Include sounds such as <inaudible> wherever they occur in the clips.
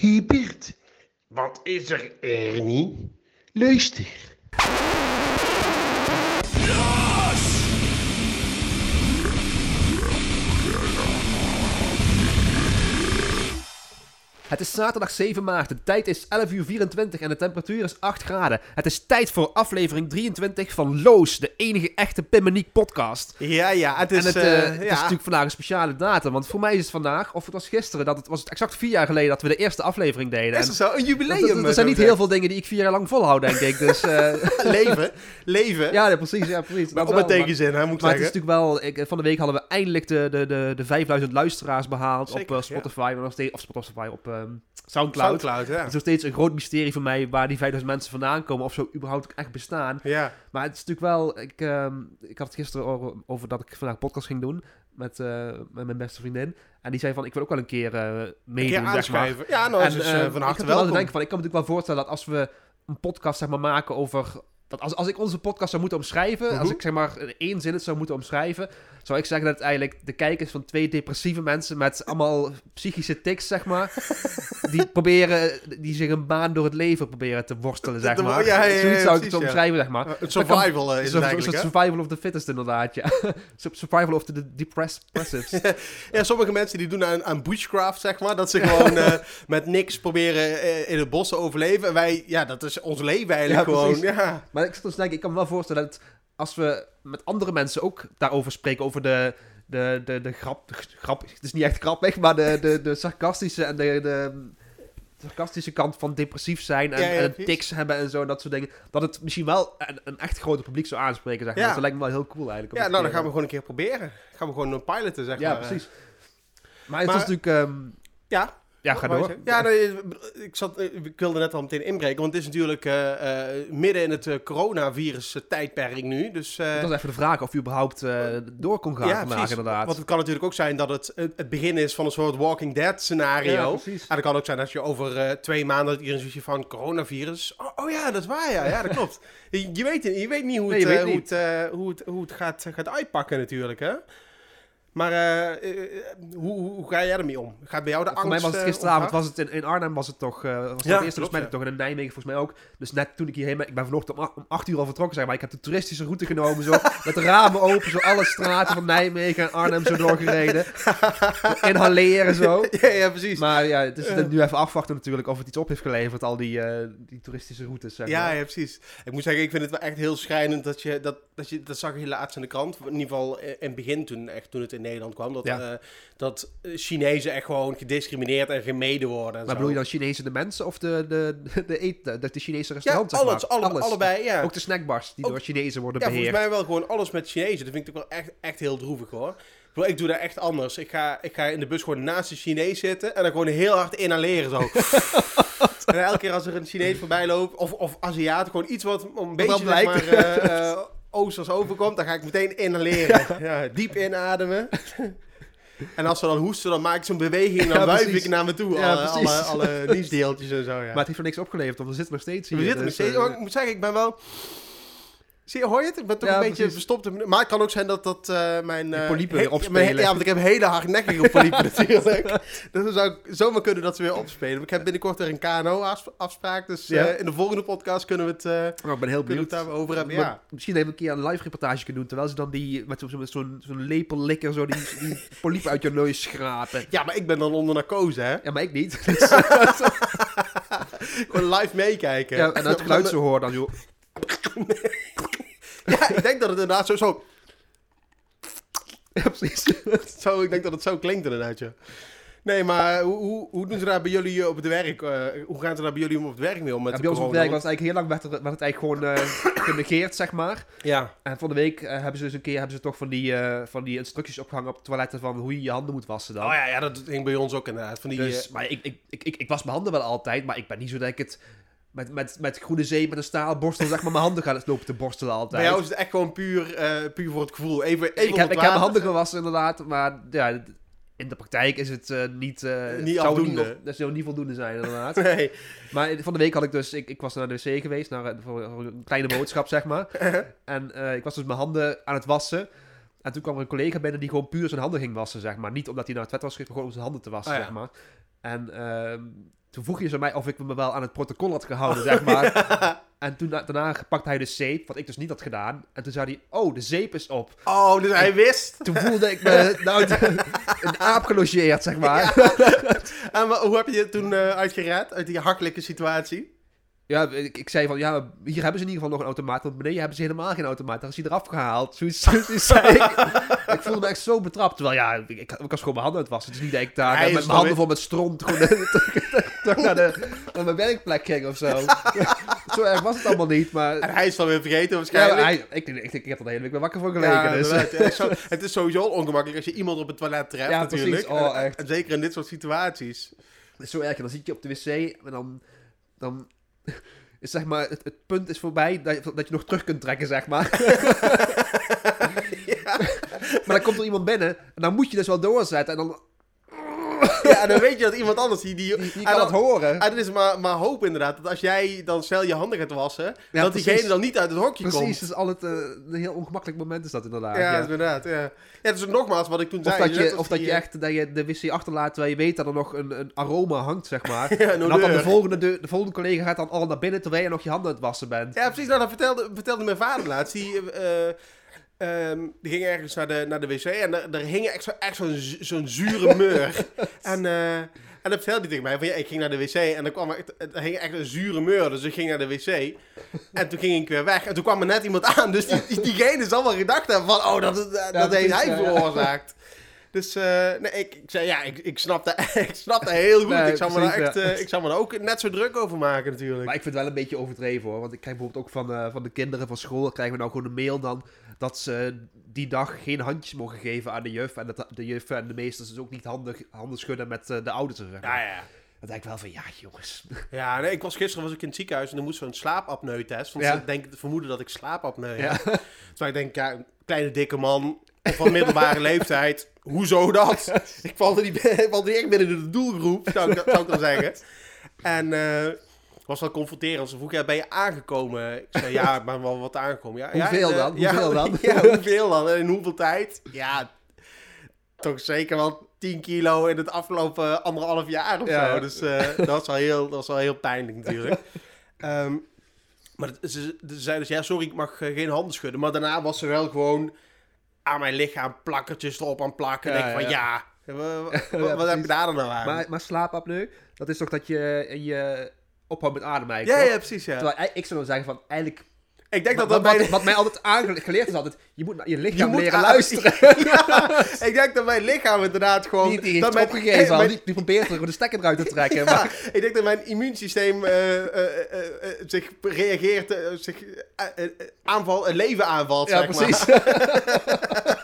Hé Bert, wat is er, Ernie? Luister. Het is zaterdag 7 maart, de tijd is 11 uur 24 en de temperatuur is 8 graden. Het is tijd voor aflevering 23 van Loos, de enige echte Pimmeniek podcast. Ja, ja, het is, en het, eh, eh, het is natuurlijk vandaag een speciale datum, want voor mij is het vandaag, of het was gisteren, dat het was het exact vier jaar geleden dat we de eerste aflevering deden. Is zo een jubileum? dat- dat- er zijn niet heel veel dingen die ik vier jaar lang volhoud, denk ik. Dus eh, <laughs> leven, leven. ja, precies, ja, precies. maar Dat op een wel, tegenzin, hè, moet ik Maar het is natuurlijk wel, ik, van de week hadden we eindelijk de, de, de, de 5000 luisteraars behaald Zeker, op ja. Spotify, of Spotify, op ehm, Soundcloud. Soundcloud, ja. Het is nog steeds een groot mysterie voor mij waar die 5000 mensen vandaan komen. Of zo überhaupt echt bestaan. Ja, Maar het is natuurlijk wel... Ik, ehm, ik had het gisteren over, over dat ik vandaag een podcast ging doen. Met, eh, met mijn beste vriendin. En die zei van, ik wil ook wel een keer een meedoen, keer zeg maar. Ja, nou, En, dus ik van harte wel welkom. denken van, ik kan me natuurlijk wel voorstellen dat als we een podcast zeg maar, maken over... Dat als, als ik onze podcast zou moeten omschrijven, als Mhm. ik zeg maar in één zin het zou moeten omschrijven, zou ik zeggen dat het eigenlijk de kijkers van twee depressieve mensen met allemaal psychische tics, zeg maar, <laughs> die proberen, die zich een baan door het leven proberen te worstelen, zeg maar. ja, ja, ja, Zoiets zou ik het omschrijven, zeg maar. Het survival eh, is het eigenlijk, survival of the fittest, inderdaad, ja. <laughs> Sur- survival of the depressed depressives. <laughs> Ja, sommige mensen die doen aan, aan bushcraft, zeg maar. Dat ze gewoon eh, met niks proberen eh, in het bos te overleven. En wij, ja, dat is ons leven eigenlijk Ja, gewoon. Maar ik dus denken, ik kan me wel voorstellen dat als we met andere mensen ook daarover spreken, over de, de, de, de grap, de grap, het is niet echt grappig, maar de, de, de sarcastische en de, de sarcastische kant van depressief zijn en, Ja, ja, en tics hebben en zo, dat soort dingen, dat het misschien wel een, een echt groter publiek zou aanspreken, zeg maar. Ja. Dat lijkt me wel heel cool eigenlijk. ja nou dan gaan we gewoon een keer proberen. Gaan we gewoon een piloten, zeg Ja, maar. precies. Maar het is natuurlijk... ehm, Ja, ja, ga door. Ja, nee, ik, zat, ik wilde net al meteen inbreken, want het is natuurlijk eh, eh, midden in het eh, coronavirus-tijdperk nu. Dus, eh, Dat was even de vraag of je überhaupt eh, door kon gaan ja, vandaag, precies. inderdaad. Want het kan natuurlijk ook zijn dat het het begin is van een soort Walking Dead scenario. Ja, precies. En het kan ook zijn dat je over eh, twee maanden dat iedereen zoiets van coronavirus. Oh, oh ja, dat is waar, ja, ja dat klopt. je, <laughs> je weet, je weet niet het, eh, het, eh, hoe het, hoe het gaat, gaat uitpakken natuurlijk, hè. Maar eh, eh, hoe, hoe, hoe ga jij ermee om? Gaat bij jou de Voor angst mij was het eh, gisteravond, was het in, in Arnhem was het toch, eh was het Ja, eerste ja. toch, en in Nijmegen volgens mij ook. Dus net toen ik hierheen ben, ik ben vanochtend om, om 8 uur al vertrokken, zeg maar. Ik heb de toeristische route genomen, zo, <laughs> met de ramen open, zo alle straten van Nijmegen en Arnhem zo doorgereden. Inhaleren zo. <laughs> ja, ja, precies. Maar ja, het is Eh. nu even afwachten natuurlijk of het iets op heeft geleverd, al die, eh, die toeristische routes, zeg Ja, maar. ja, precies. Ik moet zeggen, ik vind het wel echt heel schrijnend dat je, dat, dat je, dat zag je laatst in de krant, in ieder geval in het begin toen, echt toen het in Nederland kwam, dat, Ja. eh, dat eh, Chinezen echt gewoon gediscrimineerd en gemeden worden. En Maar zo. bedoel je dan Chinese de mensen of de, de, de, eten, de, de Chinese Ja, restaurants, zeg alles, alle, allebei, ja. Ook de snackbars die Ook- door Chinezen worden ja, volgens beheerd. mij wel gewoon alles met Chinezen. Dat vind ik ook wel echt, echt heel droevig hoor. Ik, doe dat echt anders. Ik ga, ik ga in de bus gewoon naast de Chinees zitten en dan gewoon heel hard inhaleren zo. <laughs> en elke keer als er een Chinees voorbij loopt, of, of Aziat, gewoon iets wat een beetje lijkt. maar, <laughs> oosters overkomt, dan ga ik meteen inhaleren. <laughs> Ja. diep inademen. <laughs> En als ze dan hoesten, dan maak ik zo'n beweging en dan Ja, wuif ik naar me toe. Ja, alle, alle, alle <laughs> niesdeeltjes en zo, ja. Maar het heeft er niks opgeleverd, want we zitten nog steeds hier. We zitten nog dus, steeds. eh, oh, ik moet zeggen, ik ben wel. Zie je, hoor je het? Ik ben toch Ja, een beetje precies. verstopt. Maar het kan ook zijn dat dat eh, mijn... Die eh, weer opspelen. ja, want ik heb hele hardnekkige polypen <laughs> natuurlijk. Dus dan zou ik zomaar kunnen dat ze weer opspelen. Ik heb binnenkort weer een KNO-afspraak. Dus Ja. eh, in de volgende podcast kunnen we het, oh, ik ben heel benieuwd. daarover hebben. Maar. Misschien even een keer een live reportage kunnen doen, terwijl ze dan die met zo- zo'n zo'n lepellikker zo die, die <laughs> poliepen uit je neus schrapen. ja, maar ik ben dan onder narcose, hè? Ja, maar ik niet. <laughs> Gewoon live meekijken. ja, en het geluid zo horen dan zo. <laughs> Ja, ik denk dat het inderdaad zo... Zo, Ja, precies. <laughs> zo ik denk dat het zo klinkt inderdaad, ja. Nee, maar hoe, hoe, hoe doen ze daar bij jullie eh, op het werk? eh, hoe gaan ze daar bij jullie om op het werk mee om met Ja, bij ons op het werk was het eigenlijk heel lang werd, er, werd het eigenlijk gewoon eh, <coughs> genegeerd, zeg maar. Ja, En van de week hebben ze dus een keer hebben ze toch van die, van die instructies opgehangen op toiletten van hoe je je handen moet wassen dan. Oh ja, ja, dat ging bij ons ook inderdaad. Van die, Dus, maar ik, ik, ik, ik, ik was mijn handen wel altijd, maar ik ben niet zo dat ik het met, met, met groene zee, met een staalborstel, zeg maar, mijn handen ga lopen te borstelen altijd. bij jou is het echt gewoon puur, eh, puur voor het gevoel. Even, even ik, heb, ik heb mijn handen gewassen inderdaad, maar ja, in de praktijk is het eh, niet... eh, Niet zou afdoende. Niet, dat zou niet voldoende zijn inderdaad. <laughs> Nee. maar van de week had ik dus... Ik, ik was naar de wc geweest, naar, een- voor een kleine boodschap, zeg maar. <laughs> en eh, ik was dus mijn handen aan het wassen. En toen kwam er een collega binnen die gewoon puur zijn handen ging wassen, zeg maar. Niet omdat hij naar het vet was maar gewoon om zijn handen te wassen, Oh ja. zeg maar. En ehm, toen vroeg je ze mij of ik me wel aan het protocol had gehouden, zeg maar. <laughs> En toen da- daarna pakte hij de zeep, wat ik dus niet had gedaan. En toen zei hij, oh, de zeep is op. Oh, dus hij wist. Toen voelde ik me <laughs> nou een aap gelogeerd, zeg maar. <laughs> En hoe heb je je toen uitgered uit die hakkelijke situatie? Ja, ik, ik zei van, ja, hier hebben ze in ieder geval nog een automaat. Want beneden hebben ze helemaal geen automaat. Daar is hij eraf gehaald. Zoiets, <laughs> zoiets zei ik. ik voelde me echt zo betrapt. Terwijl, ja, ik, ik, ik was gewoon mijn handen uit wassen. Het is niet dat ik daar Hij is met mijn handen vol met stront gewoon <laughs> terug, naar, de, naar mijn werkplek ging of zo. <laughs> zo erg was het allemaal niet, maar... En hij is dan weer vergeten Ja, waarschijnlijk. hij, ik, ik, ik, ik heb er de hele week weer wakker voor gelegen. Ja, dus. inderdaad. Ja, het, is zo- het is sowieso ongemakkelijk als je iemand op het toilet treft Ja, natuurlijk. Oh, En- echt. En zeker in dit soort situaties. Het is zo erg. En dan zit je op de wc en dan... dan <laughs> is zeg maar, het, het punt is voorbij dat je, dat je nog terug kunt trekken, zeg maar. <laughs> <laughs> Maar dan komt er iemand binnen en dan moet je dus wel doorzetten. En dan Ja, en dan weet je dat iemand anders die... die, die, die en kan het horen. En het is maar, maar hoop inderdaad, dat als jij dan snel je handen gaat wassen, Ja, dat precies. diegene dan niet uit het hokje Precies, komt. dat is altijd eh, een heel ongemakkelijk moment is dat inderdaad. Ja, ja. inderdaad. Ja. ja, dus nogmaals wat ik toen Of, zei. dat je, of dat je eh, echt dat je de wc achterlaat terwijl je weet dat er nog een, een aroma hangt, zeg maar. <laughs> Ja, en dat dan de volgende, de, de volgende collega gaat dan al naar binnen terwijl je nog je handen aan het wassen bent. Ja, precies. Nou, dat vertelde, vertelde mijn vader laatst. Die, eh, ehm, die ging ergens naar de, naar de wc en daar, daar hing echt, zo, echt zo'n zu- zo'n zure meur. <laughs> en, eh, en dat vertelde hij tegen mij. Van, ja, ik ging naar de wc en er, kwam echt, er hing echt een zure meur. Dus ik ging naar de wc. En toen ging ik weer weg. En toen kwam er net iemand aan. Dus die, die- diegene zal wel gedacht hebben van... Oh, dat, dat, dat heeft hij veroorzaakt. Dus eh, nee, ik, ik zei ja, ik, ik, snap dat, <laughs> ik snap dat heel goed. Nee, ik, zou me daar echt, ja. eh, ik zou me daar ook net zo druk over maken natuurlijk. Maar ik vind het wel een beetje overdreven hoor. Want ik krijg bijvoorbeeld ook van, eh, van de kinderen van school, krijgen we nou gewoon een mail dan dat ze die dag geen handjes mogen geven aan de juf. En dat de juf en de meesters dus ook niet handen, handen schudden met eh, de ouders. Zeg maar. ja, ja. Dan denk ik wel van, ja jongens. Ja, nee, ik was gisteren was ik in het ziekenhuis en dan moest zo'n slaapapneu-test. Want Ja. ze denken, vermoeden dat ik slaapapneu Ja. heb. Terwijl ik denk, ja, een kleine dikke man van middelbare leeftijd. Hoezo dat? <laughs> Ik val er niet, val er niet echt binnen de doelgroep, zou ik, zou ik dan zeggen. <laughs> En eh was wel confronterend. Ze vroeg, ja, ben je aangekomen? Ik zei, ja, <laughs> ik ben wel wat aangekomen. Ja, Hoeveel ja, eh, dan? ja, Hoeveel dan? <laughs> Ja, hoeveel dan? En in hoeveel tijd? Ja, toch zeker wel 10 kilo in het afgelopen anderhalf jaar of Ja. zo. Dus eh, dat, was wel heel, dat was wel heel pijnlijk natuurlijk. <laughs> Ehm, maar ze, ze zei dus, ja, sorry, ik mag eh, geen handen schudden. Maar daarna was ze wel gewoon aan mijn lichaam plakkertjes erop aan plakken. En Ja, ik van, ja. ja, wa- wa- Ja, wat, heb je daar dan nou aan? Maar, maar slaapapneu, dat is toch dat je in je ophoudt met ademen ja, ja, precies, ja. Terwijl ik zou dan zeggen van, eigenlijk... Ik denk dat wat, dat wat, mijn... wat mij altijd aangeleerd is altijd, je moet naar je lichaam leren aan- luisteren. <laughs> Ja, <laughs> ik denk dat mijn lichaam inderdaad gewoon... Die, die dat mijn, opgegeven <laughs> mijn- die, die probeert er gewoon de stekker eruit te trekken. Ja, Maar, ik denk dat mijn immuunsysteem eh, eh, eh, zich reageert, eh, zich eh, eh, aanval, een leven aanvalt, ja, zeg precies. maar.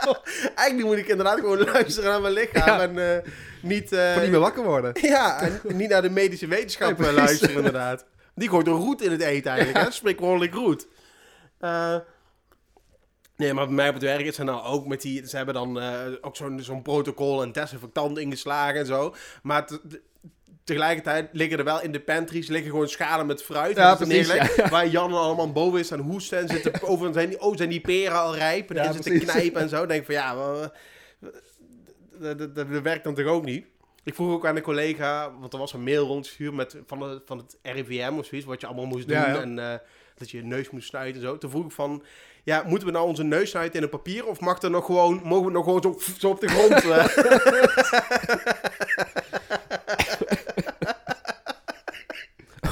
<laughs> Eigenlijk moet ik inderdaad gewoon luisteren naar mijn lichaam Ja. en eh, niet... eh, Gewoon niet meer wakker worden. <laughs> Ja, en niet naar de medische wetenschap Nee, eh, precies. luisteren inderdaad. Die gooit een roet in het eten eigenlijk, hè? Spreekwoordelijk roet. Eh, nee, maar bij mij op het werk is er nou ook met die... Ze hebben dan eh, ook zo'n zo'n protocol en desinfectant ingeslagen en zo. Maar tegelijkertijd liggen er wel in de pantries liggen gewoon schalen met fruit. Ja, precies. Waar Jan allemaal boven is aan hoesten en zitten <laughs> over zijn die, oh, zijn die peren al rijp en Ja, zitten knijpen en zo. Dan denk ik van ja, dat, dat, dat werkt dan toch ook niet. Ik vroeg ook aan een collega, want er was een mail rondgestuurd met, van, de, van het RIVM of zoiets, wat je allemaal moest doen. Ja. En eh, dat je je neus moest snuiten en zo. Toen vroeg ik van, ja, moeten we nou onze neus snuiten in een papier of mag er nog gewoon, mogen we nog gewoon zo, zo op de grond? <laughs> <laughs> eh?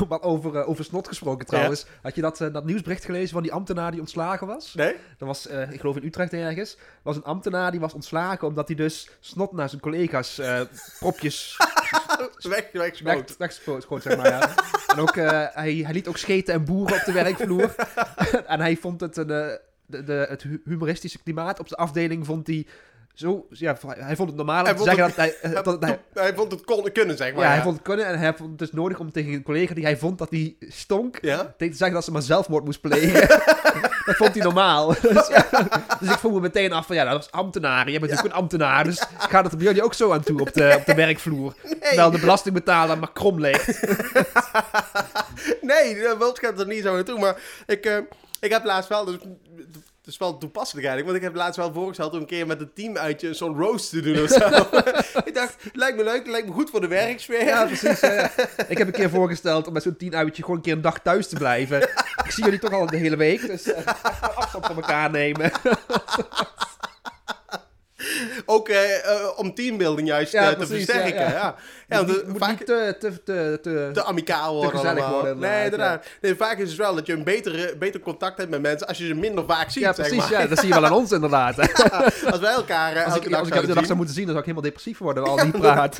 <laughs> Maar over, eh, over snot gesproken trouwens. Had je dat, eh, dat nieuwsbericht gelezen van die ambtenaar die ontslagen was? nee? Dat was, eh, ik geloof in Utrecht ergens. Er was een ambtenaar die was ontslagen omdat hij dus snot naar zijn collega's propjes <laughs> Weg, weg, weggeschoten. wegschoot, zeg maar. Ja. En ook, hij, hij liet ook scheten en boeren op de werkvloer. <laughs> en hij vond het, een, de, de, het hu- humoristische klimaat op de afdeling vond hij zo... Ja, hij vond het normaal om te dat hij... eh, Hij, dat hij hij vond het kon, kunnen, zeg maar. ja, hij vond het kunnen en hij vond het dus nodig om tegen een collega die hij vond dat hij stonk... Ja? Te zeggen dat ze maar zelfmoord moest plegen. <laughs> dat vond hij normaal. <laughs> dus, ja, dus ik vroeg me meteen af van, ja, dat was ambtenaar. Jij bent ook een ambtenaar, dus gaat het er bij jullie ook zo aan toe op de, op de werkvloer? Terwijl de belastingbetaler maar krom ligt. <laughs> Nee, World gaat er niet zo naartoe. Maar ik, eh, ik heb laatst wel, dus is wel toepasselijk eigenlijk. Want ik heb laatst wel voorgesteld om een keer met een team uitje zo'n roast te doen of zo. <laughs> <laughs> ik dacht, het lijkt me leuk, het lijkt me goed voor de werksfeer. Ja, precies. ja, ja. Ik heb een keer voorgesteld om met zo'n tien uitje gewoon een keer een dag thuis te blijven. Ik zie jullie toch al de hele week, dus even <laughs> afstand van elkaar nemen. Ook eh, eh, om teambuilding juist Ja, eh, te precies, versterken. ja, Ja, ja. want moet de- vaak niet te, te, te, te, te amicaal worden. gezellig allemaal. worden, Nee, inderdaad. Nee, vaak is het wel dat je een betere, beter contact hebt met mensen als je ze minder vaak ziet. Ja, zeg precies. maar. Ja, dat zie je wel aan ons inderdaad. <laughs> Als wij elkaar Als ik, als ik elke dag zou moeten zien, dan zou ik helemaal depressief worden. <laughs> Al niet praat.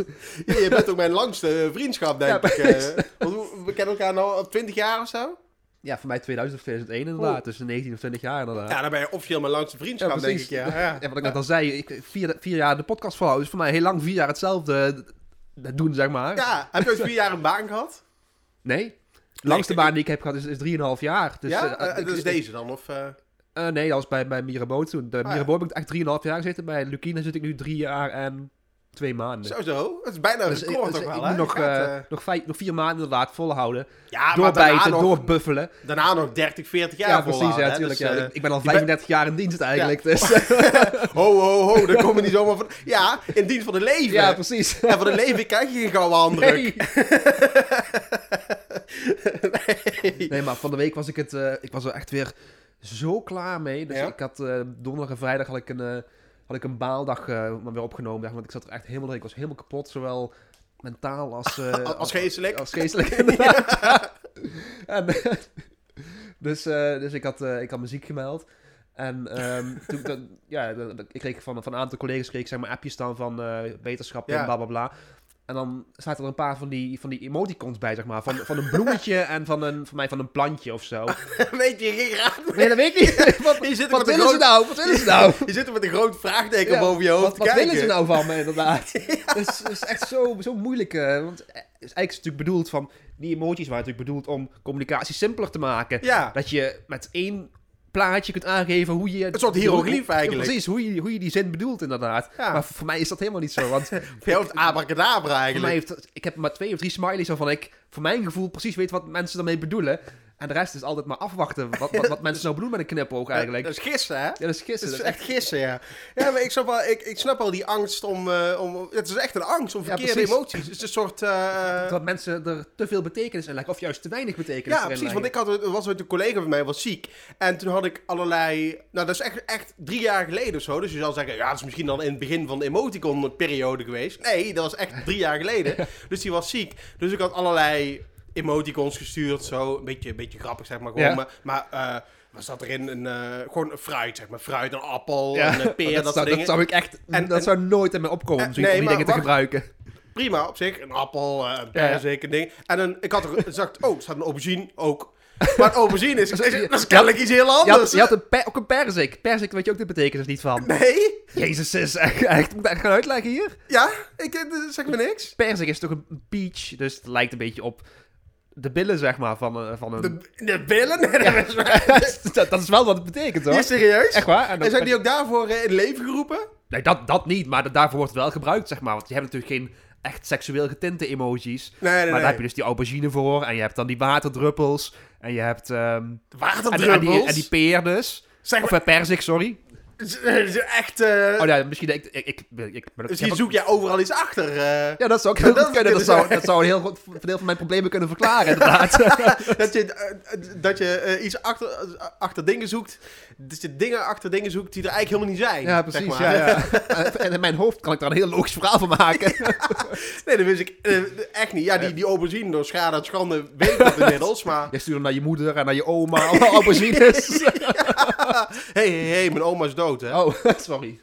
Je bent ook mijn langste vriendschap, <laughs> denk ik. hoe- we kennen elkaar nu al 20 jaar of zo. Ja, voor mij 2000 of 2001 inderdaad. Dus 19 of 20 jaar inderdaad. Ja, dan ben je officieel mijn langste vriendschap, Ja, denk ik. Ja. Ja. Ja, wat ik net al zei, ik, vier, vier jaar de podcast volhouden is voor mij heel lang vier jaar hetzelfde eh, doen, zeg maar. ja, heb je ooit vier jaar een baan gehad? Nee? De langste baan die ik heb gehad is, is 3,5 jaar. Dus, ja, ik- dat is ik- deze dan? Of, eh? eh, nee, dat was bij, bij Mirabeau toen. Bij Ah. Mirabeau heb ik echt 3,5 jaar gezeten. Bij Lukina zit ik nu 3 jaar en 2 maanden. Zo, zo. Dat is bijna een Dus, record dus toch ik wel, moet nog, gaat, eh, eh, nog, vijf, nog vier maanden inderdaad volhouden. ja, maar daarna Doorbijten, nog, doorbuffelen. daarna nog 30, 40 jaar Ja, precies. hè. natuurlijk. Dus, ja. eh, Ik- ben al je bent- 35 jaar in dienst eigenlijk. Dus, <laughs> Ho, ho, ho, daar komen niet zomaar van... Ja, in dienst van de leven. ja, precies. En voor de leven krijg je geen gouden handdruk. Nee. <laughs> Nee. Nee, maar van de week was ik het. ik was er echt weer zo klaar mee. Dus Ja? ik had donderdag en vrijdag had ik een, had ik een baaldag eh, maar weer opgenomen. zeg, Want ik zat er echt helemaal. Ik was helemaal kapot, zowel mentaal als. eh, Als- als geestelijk? Als geestelijk, <laughs> inderdaad. <laughs> En, <laughs> dus, eh, dus ik had, ik had muziek gemeld. En ehm, toen, dan, ja, dan- ik kreeg van, van een aantal collega's kreeg ik zeg maar appjes dan van eh wetenschap en Ja. bla bla bla. En dan zaten er een paar van die, van die emoticons bij, zeg maar. Van, van een bloemetje <laughs> en van een, van mij van een plantje of zo. <laughs> Weet je geen raad. Nee, dat weet ik niet. <laughs> Wat, willen ze nou? Wat willen ze nou? Je zit er met een groot vraagteken Ja, boven je hoofd Wat, wat willen ze nou van me, inderdaad? Dat is, dat is echt zo, zo moeilijk. eh, want eh, het is eigenlijk natuurlijk bedoeld van... Die emoties waren natuurlijk bedoeld om communicatie simpeler te maken. Ja, Dat je met één plaatje kunt aangeven hoe je... Een soort hieroglyf eigenlijk. precies, hoe je, hoe je die zin bedoelt inderdaad. Ja. Maar voor, mij is dat helemaal niet zo. Want <laughs> voor jou abracadabra voor mij eigenlijk. heeft, ik heb maar twee of drie smileys waarvan ik voor mijn gevoel precies weet wat mensen daarmee bedoelen. En de rest is altijd maar afwachten wat, wat, wat <laughs> mensen nou bedoelen met een knipoog eigenlijk. Dat is gissen, hè? Ja, dat is Het gisteren. is echt gissen, ja. Ja, maar ik snap wel, ik, ik snap wel die angst om, eh, om... Het is echt een angst om verkeerde emoties. Het is een soort... eh, Dat mensen er te veel betekenis in leggen, of juist te weinig betekenis Ja, precies. Want ik had, was ooit een collega van mij, was ziek. En toen had ik allerlei... Nou, dat is echt, echt drie jaar geleden of zo. Dus je zal zeggen, ja, dat is misschien dan in het begin van de emoticon-periode geweest. Nee, dat was echt drie jaar geleden. <laughs> Dus die was ziek. Dus ik had allerlei emoticons gestuurd, zo. Een beetje, een beetje grappig, zeg maar. Gewoon, Ja. Maar, maar wat zat erin? Een, eh, gewoon een fruit, zeg maar. Fruit, een appel, Ja, een eh, peer, dat, dat, soort zou, dat zou ik echt... En- dat en- zou nooit in me opkomen nee, om die maar dingen te gebruiken. Prima, op zich. Een appel, een Ja, ja. perzik, een ding. En een, ik had er gezegd, oh, er staat een aubergine ook. Maar een aubergine is, is, dat <laughs> is kennelijk iets heel Je anders. had, je had een per- ook een perzik. Perzik weet je ook de betekenis niet van. Nee? Jezus, is echt, echt, moet ik gaan uitleggen hier? Ja? Ik zeg me niks. Persik is toch een peach, dus het lijkt een beetje op de billen, zeg maar, van, een- van een... De, de billen? <laughs> <laughs> Dat is dat, wel wat het betekent, hoor. Serieus? Echt waar? En, En zijn die ook daarvoor eh, in leven geroepen? Nee, dat, dat niet, maar dat- daarvoor wordt het wel gebruikt, zeg maar. Want je hebt natuurlijk geen echt seksueel getinte emojis. Nee, nee, maar nee. daar heb je dus die aubergine voor. En je hebt dan die waterdruppels. En je hebt... en, Waterdruppels? en, die, en die peer dus. Zeg Of maar, eh, perzik, sorry. Echt... eh, Oh ja, misschien... Ik, ik, ik, ik, ook- misschien heb zoek jij overal iets achter. eh, Ja, dat zou ook heel Dat goed <laughs> kunnen. Dat zou, dat zou een heel goed deel van mijn problemen kunnen verklaren, inderdaad. <laughs> dat je, eh, dat je iets achter, achter dingen zoekt. Dat je dingen achter dingen zoekt die er eigenlijk helemaal niet zijn. ja, zeg precies. maar. Ja, ja. <laughs> En in mijn hoofd kan ik daar een heel logisch verhaal van maken. Nee, dat wist ik echt niet. Ja, die, die aubergine door schade en schande weet dat inmiddels. Maar <laughs> Jij stuurt hem naar je moeder en naar je oma. <laughs> Allemaal aubergines. hé, <laughs> hé, hé, mijn oma is dood, hè. Oh, sorry.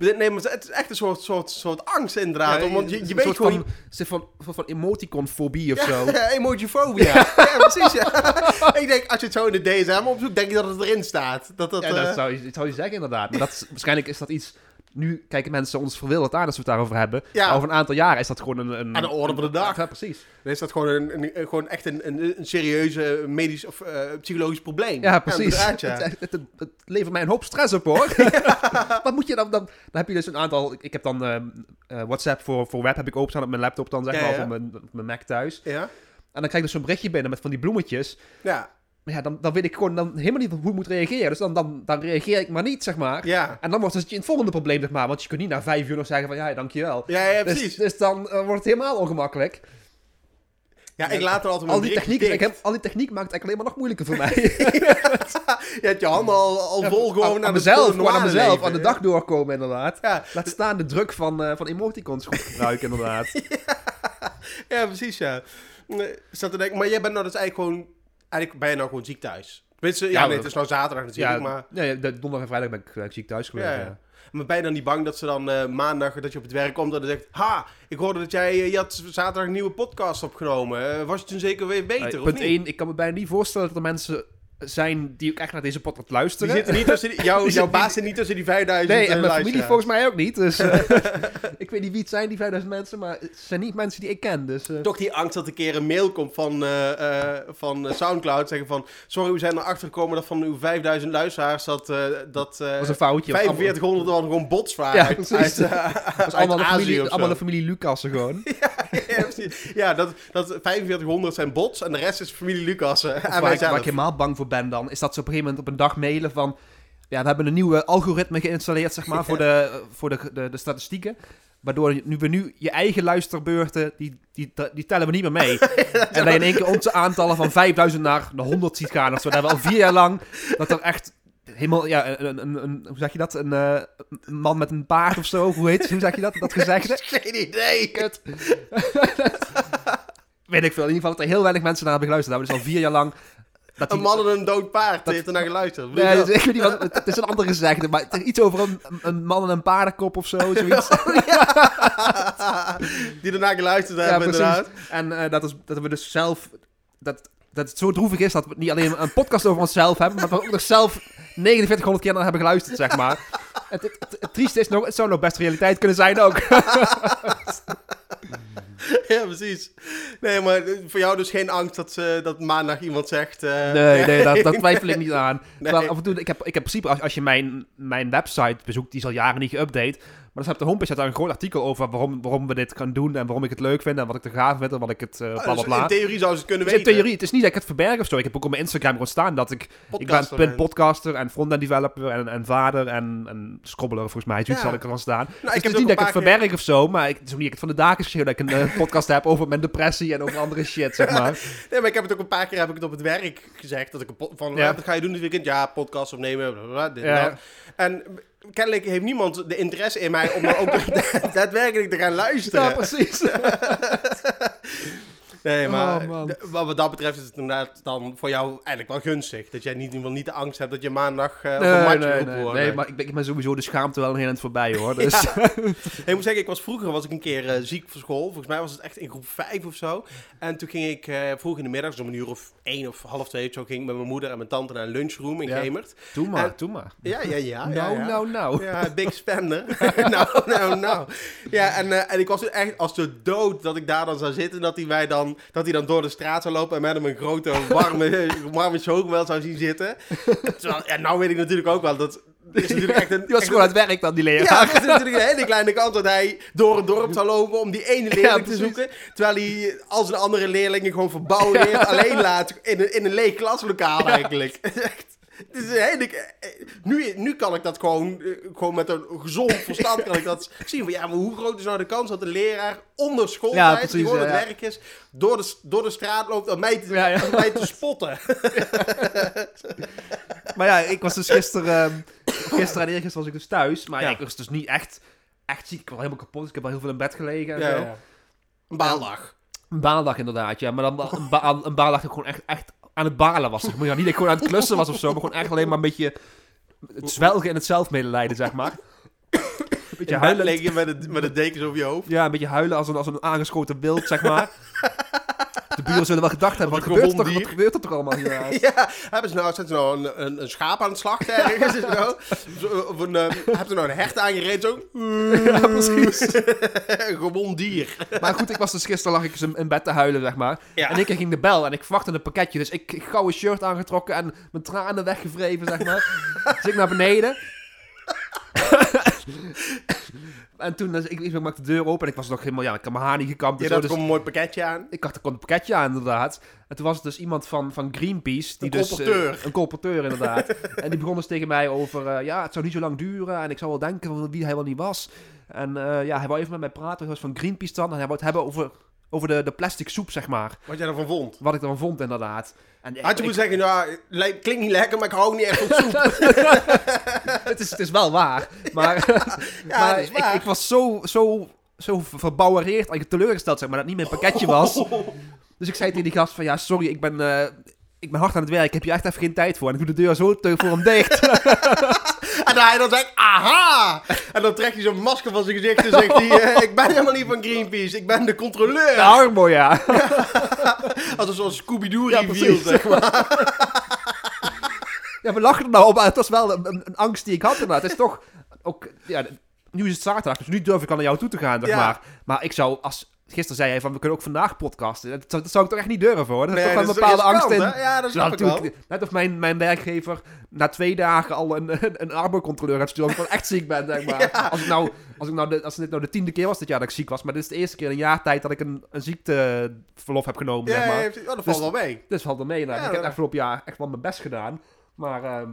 Nee, maar het is echt een soort, soort, soort angst inderdaad. Ja, want je, je een weet soort gewoon... Van, van, van, van emoticon-fobie of zo. Ja, emojifobia. Ja, precies. Ja. ik denk, als je het zo in de DSM opzoekt, denk je dat het erin staat. Dat dat, Ja, dat eh, zou, je, dat zou je zeggen inderdaad. Maar dat waarschijnlijk is dat iets... Nu kijken mensen ons verwilderd aan als we het daarover hebben. Ja. Maar over een aantal jaren is dat gewoon een... een Aan de orde van de dag. Ja, precies. Dan is dat gewoon, een, gewoon echt een, een, een serieuze medisch of eh, psychologisch probleem. Ja, precies. ja. Het, het, het, het levert mij een hoop stress op, hoor. <laughs> Wat moet je dan, dan... Dan heb je dus een aantal... Ik, ik heb dan ehm, eh, WhatsApp voor, voor web heb ik openstaan op mijn laptop dan, zeg maar. Of op mijn, op mijn Mac thuis. Ja? En dan krijg ik dus zo'n berichtje binnen met van die bloemetjes. Ja. Ja, dan, dan weet ik gewoon dan helemaal niet hoe ik moet reageren. Dus dan, dan, dan reageer ik maar niet, zeg maar. Ja. En dan wordt het het volgende probleem, zeg maar. Want je kunt niet na vijf uur nog zeggen van, ja, dankjewel. Ja, ja, Dus, precies. dus dan eh, wordt het helemaal ongemakkelijk. Ja, ik laat er altijd Al die, techniek, ik heb, al die techniek maakt het eigenlijk alleen maar nog moeilijker voor mij. <laughs> Je hebt je handen al, al vol gewoon aan, mezelf, gewoon aan mezelf, leven. aan de dag doorkomen inderdaad. Ja, Laat staan de druk van, eh, van emoticons goed gebruiken <laughs> inderdaad. ja, precies, ja. Zat te denken, maar jij bent nou dus eigenlijk gewoon... Eigenlijk ben je nou gewoon ziek thuis. Tenminste, ja, Ja, nee, het is nou zaterdag natuurlijk, ja, maar... donderdag en vrijdag ben ik, ben ik ziek thuis geweest. Ja. Maar ben je dan niet bang dat ze dan eh, maandag, dat je op het werk komt en dan zegt... Ha, ik hoorde dat jij, eh, je had zaterdag een nieuwe podcast opgenomen. Eh, was je toen zeker weer beter, Nee, of punt niet? 1, ik kan me bijna niet voorstellen dat er mensen zijn die ook echt naar deze podcast Die luisteren. zitten niet tussen die, jouw, Die jouw zit baas niet- zit niet tussen die 5000 Nee, eh, en mijn familie volgens mij ook niet. Dus eh, <laughs> ik weet niet wie het zijn, die 5000 mensen, maar het zijn niet mensen die ik ken. Dus, eh, Toch die angst dat een keer een mail komt van, eh, eh, van eh, Soundcloud. Zeggen van, sorry, we zijn erachter gekomen dat van uw 5000 luisteraars dat, eh dat eh, was een foutje. 4500 dan gewoon bots waren. Ja, uit, eh, allemaal de familie, allemaal de familie Lucassen gewoon. <laughs> ja, <laughs> precies. ja, dat, dat 4500 zijn bots en de rest is familie Lucas. eh, en waar, wij ik, waar zelf. ik helemaal bang voor ben dan, is dat ze op een gegeven moment op een dag mailen van... Ja, we hebben een nieuwe algoritme geïnstalleerd, zeg maar, <laughs> voor, de, voor de, de, de statistieken. Waardoor nu we nu je eigen luisterbeurten, die, die, die tellen we niet meer mee. <laughs> en dat je in één keer onze aantallen van 5000 naar de 100 ziet gaan. Dat we wel vier jaar lang, dat er echt helemaal, ja, een, een, een, hoe zeg je dat? Een, eh, een man met een paard of zo, hoe heet hoe zeg je dat? Dat gezegde? <laughs> Geen idee. Kut. <laughs> Weet ik veel. In ieder geval dat er heel weinig mensen naar hebben geluisterd. Dat hebben dus al vier jaar lang... Dat Een die- man en een dood paard heeft er naar geluisterd. Nee, dus ik weet niet wat, het is een andere gezegde, maar het is iets over een, een man en een paardenkop of zo, <laughs> zoiets. Die ernaar geluisterd ja, hebben, precies. inderdaad. En eh, dat, is, dat we dus zelf, dat, dat het zo droevig is dat we niet alleen een podcast over onszelf hebben, maar dat we ook nog zelf 4900 keer naar hebben geluisterd, zeg maar. <laughs> Het, het, het, het trieste is nog, het zou nog best realiteit kunnen zijn ook. <laughs> Ja, precies. Nee, maar eh, voor jou dus geen angst dat, ze, dat maandag iemand zegt... eh, Nee, nee, <laughs> dat, dat twijfel ik niet aan. Nee. Terwijl af en toe, ik heb, ik heb in principe, als, als je mijn, mijn website bezoekt, die is al jaren niet geüpdate. Maar dan op de homepage staat daar een groot artikel over waarom, waarom we dit gaan doen en waarom ik het leuk vind en wat ik er gaaf vind en wat ik het bla bla dus bla. in theorie zou ze het kunnen Dus in weten. theorie, het is niet dat ik het verberg of zo. Ik heb ook op mijn Instagram gewoon staan dat ik... ik ben, Podcaster ben bent. podcaster en frontend developer en, en vader en, en scrobbeler volgens mij. Zoiets Ja. had ik er dan staan. Nou, dus ik het heb is het niet dat ik het verberg of zo, maar ik, het is ook niet dat ik het van de daken schreeuw dat ik een eh, <laughs> podcast heb over mijn depressie en over andere shit, zeg maar. <laughs> Nee, maar ik heb het ook een paar keer heb ik het op het werk gezegd. Dat ik een van, Ja. "Ah, wat ga je doen dit weekend? Ja, podcast opnemen, bla, bla, bla, dit en Ja. dat. En kennelijk heeft niemand de interesse in mij om dan ook <laughs> daadwerkelijk te gaan luisteren. Ja, precies. <laughs> Nee, maar, Oh, wat wat dat betreft is het inderdaad dan voor jou eigenlijk wel gunstig. Dat jij niet, in ieder geval niet de angst hebt dat je maandag eh op een Nee, matje nee, nee, worden. nee, maar ik ben, ik ben sowieso de schaamte wel een heel voorbij, hoor. Dus, <laughs> Ik moet zeggen, ik was vroeger was ik een keer eh, ziek voor school. Volgens mij was het echt in groep 5 of zo. En toen ging ik eh, vroeg in de middag, dus om een uur of één of half twee of zo, ging ik met mijn moeder en mijn tante naar een lunchroom in Ja. Gemert. doe maar, En- doe maar. Ja, ja, ja. nou, nou, nou. Ja, big spender. <laughs> nou, nou, nou. Ja, en, en ik was echt als de dood dat ik daar dan zou zitten. Dat hij mij dan, dat hij dan door de straat zou lopen en mij hem een grote warme, <laughs> warme chocomel zou zien zitten. Terwijl, ja, nou weet ik natuurlijk ook wel dat... Is natuurlijk echt een, Die was gewoon aan het werk dan, die leraar. ja, er is natuurlijk een hele kleine kans dat hij door het dorp zou lopen om die ene leerling Ja, te zoeken. Terwijl hij als een andere leerlingen gewoon verbouwen heeft, <laughs> alleen laat in een, in een leeg klaslokaal eigenlijk. <laughs> een hele, eh, nu, nu kan ik dat gewoon, eh, gewoon met een gezond <laughs> verstand kan ik dat zien. Van, ja, maar hoe groot is nou de kans dat de leraar onder Ja, schooltijd, precies, die gewoon ja, het werk is, door de, door de straat loopt om mij te, Ja, om mij te spotten. <laughs> Maar ja, ik was dus gisteren, ehm, gisteren en eergisteren was ik dus thuis. Maar ik was dus niet echt, echt ziek. Ik was helemaal kapot. Ik heb al heel veel in bed gelegen en zo. ja. Een baaldag. Een baandag inderdaad, ja. Maar dan een, ba een baandag dat ik gewoon echt, echt aan het balen was. Zeg maar. Ja, niet dat ik gewoon aan het klussen was of zo, maar gewoon echt alleen maar een beetje het zwelgen en het zelfmedelijden, zeg maar. Een beetje huilen. met, het, met de dekens over je hoofd. Ja, een beetje huilen als een, als een aangeschoten wild, zeg maar. <laughs> De buren zullen wel gedacht hebben, wat een gebeurt, er, wat gebeurt er toch allemaal hier? <laughs> Ja, hebben ze nou, zijn ze nou een, een, een schaap aan het slachten ergens? Is nou? Zo, Of een, eh, hebben ze nou een hert aangereden zo? <laughs> Ja, precies. <laughs> Gewond dier. Maar goed, ik was dus gisteren lag ik dus in, in bed te huilen, zeg maar. Ja. En ik ging de bel en ik verwachtte een pakketje. Dus ik, ik gauw een shirt aangetrokken en mijn tranen weggevreven, zeg maar. dus ik naar beneden. <laughs> En toen, dus, ik, ik maakte de deur open en ik was nog helemaal, ja, ik had mijn haar niet gekamd. Je had dus gewoon een mooi pakketje aan. ik had er kon een pakketje aan, inderdaad. En toen was het dus iemand van, van Greenpeace. Die Een dus, colporteur. eh, een colporteur, inderdaad. <laughs> en die begon dus tegen mij over, eh, ja, het zou niet zo lang duren. En ik zou wel denken van wie hij wel niet was. En eh, ja, hij wou even met mij praten. Hij was van Greenpeace dan. En hij wou het hebben over, over de, de plastic soep, zeg maar. Wat jij ervan vond. Wat ik ervan vond, inderdaad. En Had je ik- moeten zeggen, nou, le- klinkt niet lekker, maar ik hou niet echt van soep. <laughs> het, is, het is wel waar. Maar, Ja, maar ik, ik was zo, zo, zo verbouwereerd, eigenlijk teleurgesteld, zeg maar, dat het niet mijn pakketje was. <laughs> Dus ik zei tegen die gast van, ja, sorry, ik ben, eh, ik ben hard aan het werk. Ik heb hier echt even geen tijd voor. En ik doe de deur zo te voor hem dicht. <laughs> En <laughs> hij dan zegt, aha! En dan trekt hij zo'n masker van zijn gezicht en zegt hij, <laughs> eh, ik ben helemaal niet van Greenpeace, ik ben de controleur. De armo, ja. <laughs> Als een soort Scooby-Doo Ja, reveal, zeg maar. Ja, we lachen er nou op, maar het was wel een, een, een angst die ik had inderdaad. Het is toch ook, ja, nu is het zaterdag, dus nu durf ik al naar jou toe te gaan, zeg Ja. maar. Maar ik zou, als, gisteren zei hij van, we kunnen ook vandaag podcasten. Dat, zou- dat zou ik toch echt niet durven, hoor. Dat is Nee, toch wel een is bepaalde angst in. Ja, dat Ja, ik wel. natuurlijk. Net of mijn, mijn werkgever na twee dagen al een, <laughs> een, een arbo-controleur gaat sturen. Omdat ik echt ziek ben, zeg maar. <laughs> Als, ik nou, als, ik nou de, als dit nou de tiende keer was dit jaar dat ik ziek was. Maar dit is de eerste keer in een jaar tijd dat ik een, een ziekteverlof heb genomen, Ja, zeg maar. oh, dat valt Dus- wel mee. Dus valt er mee. Nou. Ja, ik heb dat- afgelopen jaar echt wel mijn best gedaan. Maar ehm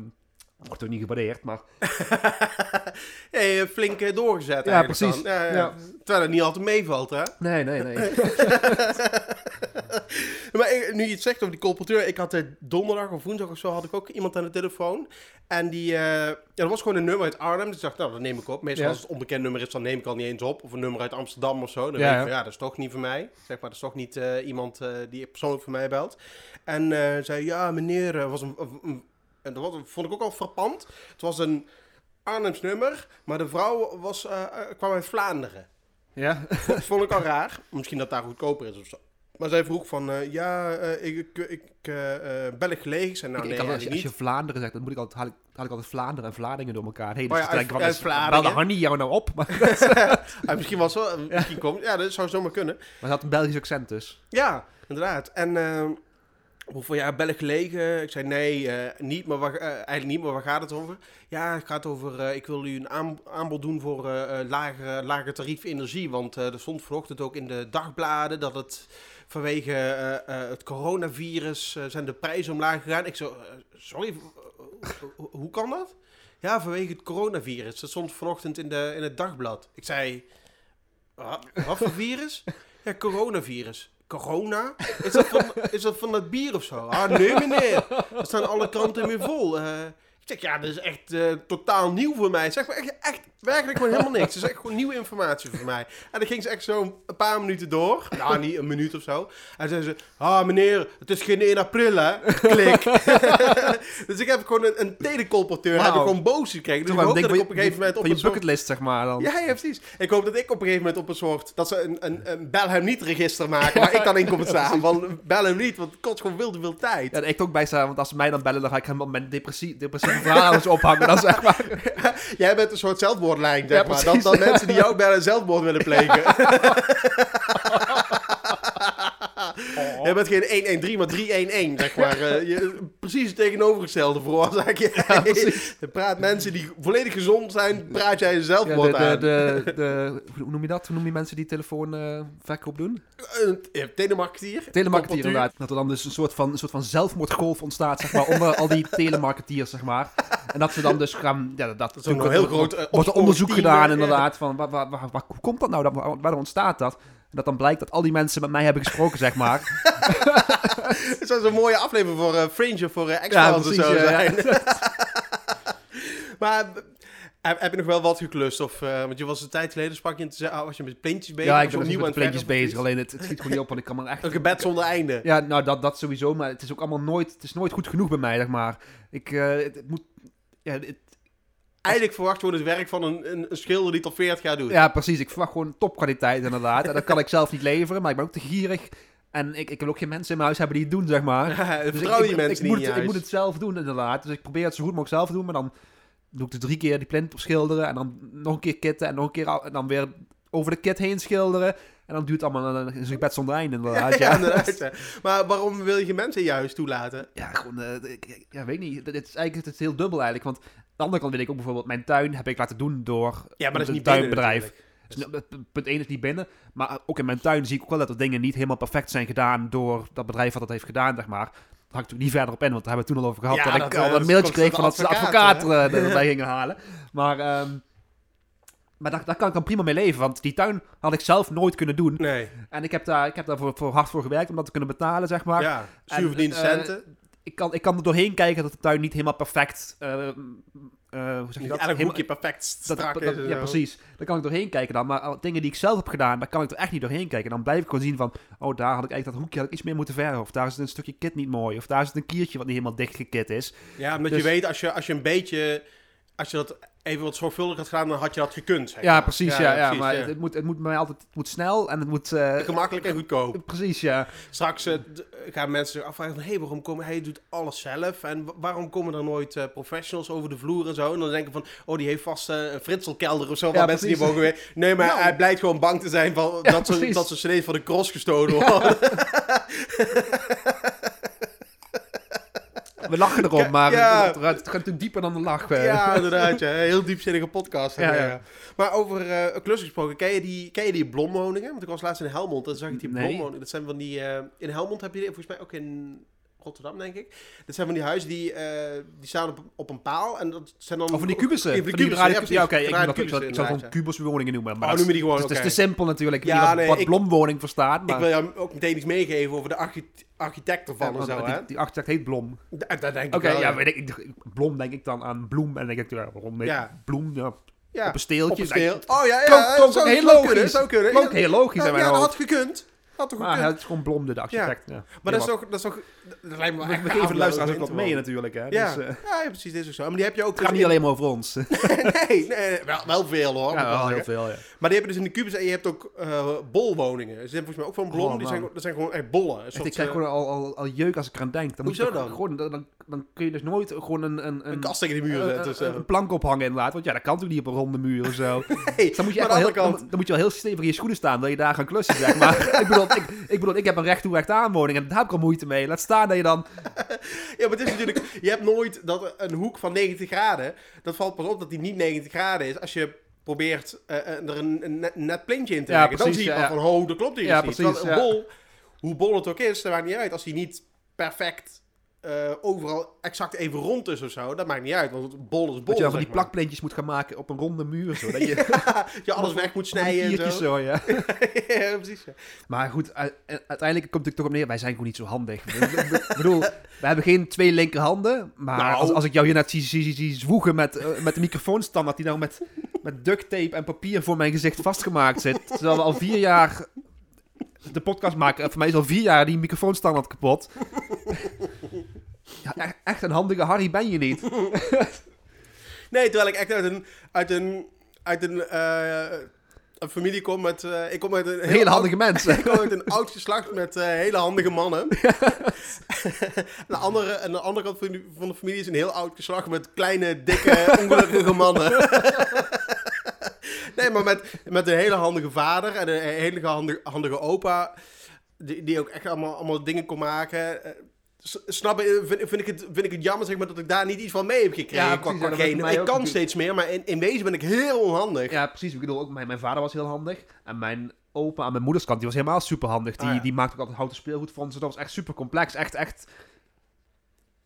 wordt ook niet gewaardeerd. Maar <laughs> hebt flink eh, doorgezet Ja, precies. dan. Ja, ja. Ja. Terwijl het niet altijd meevalt, hè? nee, nee, nee. <laughs> Maar ik- nu je het zegt over die colporteur, ik had eh, donderdag of woensdag of zo had ik ook iemand aan de telefoon. En die, eh, ja, dat was gewoon een nummer uit Arnhem. Dus ik dacht, nou, dat neem ik op. Meestal Ja. als het onbekend nummer is, dan neem ik al niet eens op. Of een nummer uit Amsterdam of zo. Dan Ja, denk ik ja. van, ja, dat is toch niet voor mij. Zeg maar, dat is toch niet eh, iemand eh, die persoonlijk voor mij belt. En eh, zei, ja, meneer, eh, was een- een- en dat was- vond ik ook al frappant. Het was een Arnhems nummer, maar de vrouw was, eh, eh, kwam uit Vlaanderen. ja? <laughs> Dat vond ik al raar. Misschien dat daar goedkoper is of zo. Maar zij vroeg van, eh, ja, ik, ik, bel ik gelegen? Ik zei, nou ik, nee, ik had- als, als je Vlaanderen zegt, dan moet ik altijd, haal, ik, haal ik altijd Vlaanderen en Vlaardingen door elkaar heen. Oh Dus ja, uit- Vlaardingen. belde Hanni jou nou op? Maar, <laughs> misschien was wel, misschien komt, ja, dat zou zomaar kunnen. maar hij had een Belgisch accent dus. Ja, inderdaad. En van, ja, bel ik gelegen? Ik zei, nee, eh, niet, maar waar, eh, eigenlijk niet, maar waar gaat het over? Ja, het gaat over, eh, ik wil u een aan- aanbod doen voor lager, tarief energie. Want er stond vanochtend ook in de dagbladen dat het vanwege het coronavirus zijn de prijzen omlaag gegaan. Ik zo, sorry, ho- hoe kan dat? Ja, vanwege het coronavirus. Dat stond vanochtend in, de, in het dagblad. Ik zei, wat, wat voor virus? Ja, coronavirus. Corona? Is dat van, is dat van bier of zo? Ah, nee meneer. Er staan alle kranten weer vol. Eh, zeg, ja, dat is echt eh, totaal nieuw voor mij. Zeg maar echt, echt werkelijk gewoon helemaal niks. Het is echt gewoon nieuwe informatie voor mij. En dan ging ze echt zo een paar minuten door. Nou, niet een minuut of zo. En zei ze, ah meneer, het is geen 1 april hè. Klik. <laughs> dus ik heb gewoon een, een telecolporteur. Heb ik gewoon boos gekregen. Dus ik hoop dat ik op een gegeven moment op een je soort... bucketlist, zeg maar. Dan. Ja, ja, precies. Ik hoop dat ik op een gegeven moment op een soort... Dat ze een, een, een bel hem niet register maken, waar ik dan in kom <laughs> staan. Van bel hem niet, want het kost gewoon veel te veel tijd. Ja, en ik ook bij staan, want als ze mij dan bellen, dan ga ik helemaal mijn depressie, verhalen eens ophangen. Dan zeg maar. <laughs> Jij bent een soort zelfmoordlijn, zeg Ja, maar. Dat, dat mensen die jou bellen zelfmoord willen plegen. <laughs> Jij bent geen 113, maar 311, zeg maar. Je, precies het tegenovergestelde veroorzaak je. je praat mensen die volledig gezond zijn, praat jij Ja, zelfmoord de, aan. de, de, de, hoe noem je dat? Hoe noem je mensen die telefoon eh, verkoop doen? Eh, telemarketeer. Telemarketeer inderdaad. Dat er dan dus een soort van, een soort van zelfmoordgolf ontstaat, zeg maar, onder al die <laughs> telemarketeers, zeg maar. En dat ze dan dus gaan, ja, dat, Dat is ook een heel groot eh, wordt er onderzoek gedaan inderdaad, van waar, waar, waar, waar- hoe komt dat nou, dat, waar, waar ontstaat dat? En dat dan blijkt dat al die mensen met mij hebben gesproken, zeg maar. <laughs> Het zou zo'n mooie aflevering voor eh Fringe of voor eh Ja, precies, zo ja. zijn. <laughs> <laughs> maar eh, heb, je nog wel wat geklust? Of, want je was een tijd geleden, sprak je, en toen zei- ah, was je met plintjes bezig? ja, ik ben opnieuw met plintjes bezig, alleen het, het schiet gewoon niet op, want ik kan er echt... Een gebed zonder einde. Ja, nou, dat, dat sowieso, maar het is ook allemaal nooit, het is nooit goed genoeg bij mij, zeg maar. Ik, het, het moet... Ja, het- Eigenlijk verwacht gewoon het werk van een, een, een schilder die tot 40 jaar doet. Ja, precies. Ik verwacht gewoon topkwaliteit inderdaad. En dat kan ik zelf niet leveren, maar ik ben ook te gierig. En ik, ik wil ook geen mensen in mijn huis hebben die het doen, zeg maar. <laughs> Dus Vertrouw ik, je ik, niet moet het, ik moet het zelf doen, inderdaad. Dus ik probeer het zo goed mogelijk zelf te doen, maar dan doe ik er drie keer die plint schilderen. En dan nog een keer kitten en nog een keer en dan weer over de kit heen schilderen. En dan duurt het allemaal een, gebed zonder einde, inderdaad. <laughs> Ja, Ja, inderdaad. <laughs> ja. Maar waarom wil je mensen in je huis toelaten? Ja, gewoon, eh, ik, ik- ja, weet niet. Het is eigenlijk het is heel dubbel eigenlijk. Want de andere kant weet ik ook bijvoorbeeld, mijn tuin heb ik laten doen door Ja, maar dat is een niet tuinbedrijf. binnen Dus, punt 1 is niet binnen. Maar ook in mijn tuin zie ik ook wel dat er dingen niet helemaal perfect zijn gedaan door dat bedrijf wat dat heeft gedaan, zeg maar. Daar ik natuurlijk niet verder op in, want daar hebben we het toen al over gehad. Ja, dat, dat, ik eh, al dat een mailtje kreeg van dat ze de advocaat, advocaat eh, erbij gingen halen. Maar, ehm, maar daar, daar kan ik dan prima mee leven, want die tuin had ik zelf nooit kunnen doen. Nee. En ik heb daar, ik heb daar voor, voor hard voor gewerkt om dat te kunnen betalen, zeg maar. ja, En, zuurverdiende eh, centen. Ik kan, ik kan er doorheen kijken dat de tuin niet helemaal perfect... eh, eh, hoe zeg je dat? elk hoekje perfect strak dat- ja, precies. Daar kan ik doorheen kijken dan. Maar dingen die ik zelf heb gedaan, daar kan ik er echt niet doorheen kijken. Dan blijf ik gewoon zien van... Oh, daar had ik eigenlijk dat hoekje had ik iets meer moeten verven. Of daar is een stukje kit niet mooi. Of daar is een kiertje wat niet helemaal dicht gekit is. Ja, omdat Dus- je weet, als je, als je een beetje... Als je dat even wat zorgvuldig had gedaan, dan had je dat gekund. zeg Ja, precies. Ja, ja, precies, maar ja. Het, het moet, het moet mij altijd het moet snel en het moet... eh, Gemakkelijk en goedkoop. <laughs> precies, ja. Straks eh, gaan mensen afvragen van... Hé, hey, waarom komen... Hij doet alles zelf. En wa- waarom komen er nooit eh, professionals over de vloer en zo? En dan denken van... Oh, die heeft vast een fritselkelder of zo... Waar Ja, mensen precies. mogen weer... Nee, maar Nou. hij blijkt gewoon bang te zijn... Van, dat, ze, dat ze cd's van de cross gestolen worden. <laughs> <laughs> We lachen erom, maar ja. het, gaat natuurlijk dieper dan de lach. ja, inderdaad. Ja. Heel diepzinnige podcast. Ja, Ja. Maar over een klus gesproken. Ken je die, ken je die blomwoningen? Want ik was laatst in Helmond en zag ik die Nee. blomwoningen. Dat zijn van die... eh, in Helmond heb je die volgens mij ook in... Rotterdam, denk ik. Dat zijn van die huizen die, eh, die staan op, op een paal. En dat zijn dan... Of van die kubussen. Ja, van die kubussen, ja, Ja, oké. ik, Gedraaide ik, zou- ik kubussen, zou gewoon kubuswoningen noemen. Maar Oh, dat noem je die gewoon, het, is te simpel natuurlijk. Ja, wat, nee, wat blomwoning verstaat. Maar, Ik wil jou ook meteen iets meegeven over de archi- architect ervan Ja, zo, die, hè? die architect heet Blom. Da- Dat denk ik Oké, wel, ja, weet ik, Blom denk ik dan aan bloem. En denk ik, ja, waarom? Ja. Bloem, ja, Ja, op een steeltje. op een steel. Oh ja, ja. Klonk- klonk heel kunnen, logisch. zou kunnen. Klonk heel logisch ja, in mijn ja, dat had gekund. Had toch Maar gekund. het is gewoon Blom, de architect. Ja. Maar dat is toch... Dat, is toch, dat lijkt me we, we geven de luisteraars ook wat mee natuurlijk. Hè. Ja. Dus, eh, ja, ja, precies, dit is ook zo. Maar die heb je ook het gaat dus niet in- alleen maar over ons. <laughs> <laughs> nee, nee, wel, wel veel hoor. ja, wel heel veel, ja. Maar die hebben dus in de kubus en je hebt ook eh, bolwoningen. Ze zijn volgens mij ook van Blom. Oh, die zijn, dat zijn gewoon echt bollen. Echt, ik krijg eh, gewoon al, al, al jeuk als ik eraan denk. Dan moet je Hoezo dan? Gewoon, dan, dan, kun je dus nooit gewoon een, een, een een, kast tegen de muur zetten. een- een plank ophangen inderdaad. Want ja, dat kan natuurlijk niet op een ronde muur of zo. <laughs> Nee, Dus dan moet je echt wel heel, dan moet je wel heel stevig in je schoenen staan dat je daar gaan klussen, zeg maar. ik, bedoel, ik, ik bedoel, ik heb een recht toe recht aanwoning en daar heb ik al moeite mee. Laat staan dat je dan... <laughs> Ja, maar het is natuurlijk... Je hebt nooit dat een hoek van 90 graden... Dat valt pas op dat die niet 90 graden is... Als je probeert eh, eh, er een, een net, plintje in te Ja, leggen. dan zie je ja, van... Oh, dat klopt hier Ja, niet. precies, een bol... Hoe bol het ook is, dat maakt niet uit. Als die niet perfect... eh, overal exact even rond is of zo, dat maakt niet uit, want bol is bol. Dat je van die plakplintjes moet gaan maken op een ronde muur. Zo, dat je <laughs> <laughs> je alles weg moet snijden en zo. zo, <laughs> ja. ja, precies. ja. Maar goed, uiteindelijk komt het toch op neer, wij zijn gewoon niet zo handig. Ik bedoel, we hebben geen twee linkerhanden, maar Nou. als, als ik jou hier net zie, zie, zie, zwoegen met, eh, met de microfoonstandaard die nou met, met duct tape en papier voor mijn gezicht vastgemaakt zit, terwijl we al vier jaar de podcast maken, en voor mij is al vier jaar die microfoonstandaard kapot. Ja, e- echt een handige Harry ben je niet. <laughs> Nee, terwijl ik echt uit een, uit een, uit een, eh, een familie kom met, eh, ik kom uit een hele handige mens. <laughs> Ik kom uit een oud geslacht met eh, hele handige mannen. <laughs> de andere, aan de andere kant van de, van de familie is een heel oud geslacht met kleine, dikke, ongelukkige mannen. nee, maar met, met een hele handige vader en een hele handige, handige opa. Die, die ook echt allemaal, allemaal dingen kon maken. Eh, Snap je, vind, vind, ik het, vind ik het jammer zeg maar, dat ik daar niet iets van mee heb gekregen. Ja, precies, ja, ik kan natuurlijk. steeds meer, maar in, in wezen ben ik heel onhandig. Ja, precies. Ik bedoel, ook mijn, mijn vader was heel handig. En mijn opa aan mijn moeders kant, die was helemaal super handig. Die, Ah, ja. die maakte ook altijd houten speelgoed voor ons. Dus dat was echt super complex. Echt, echt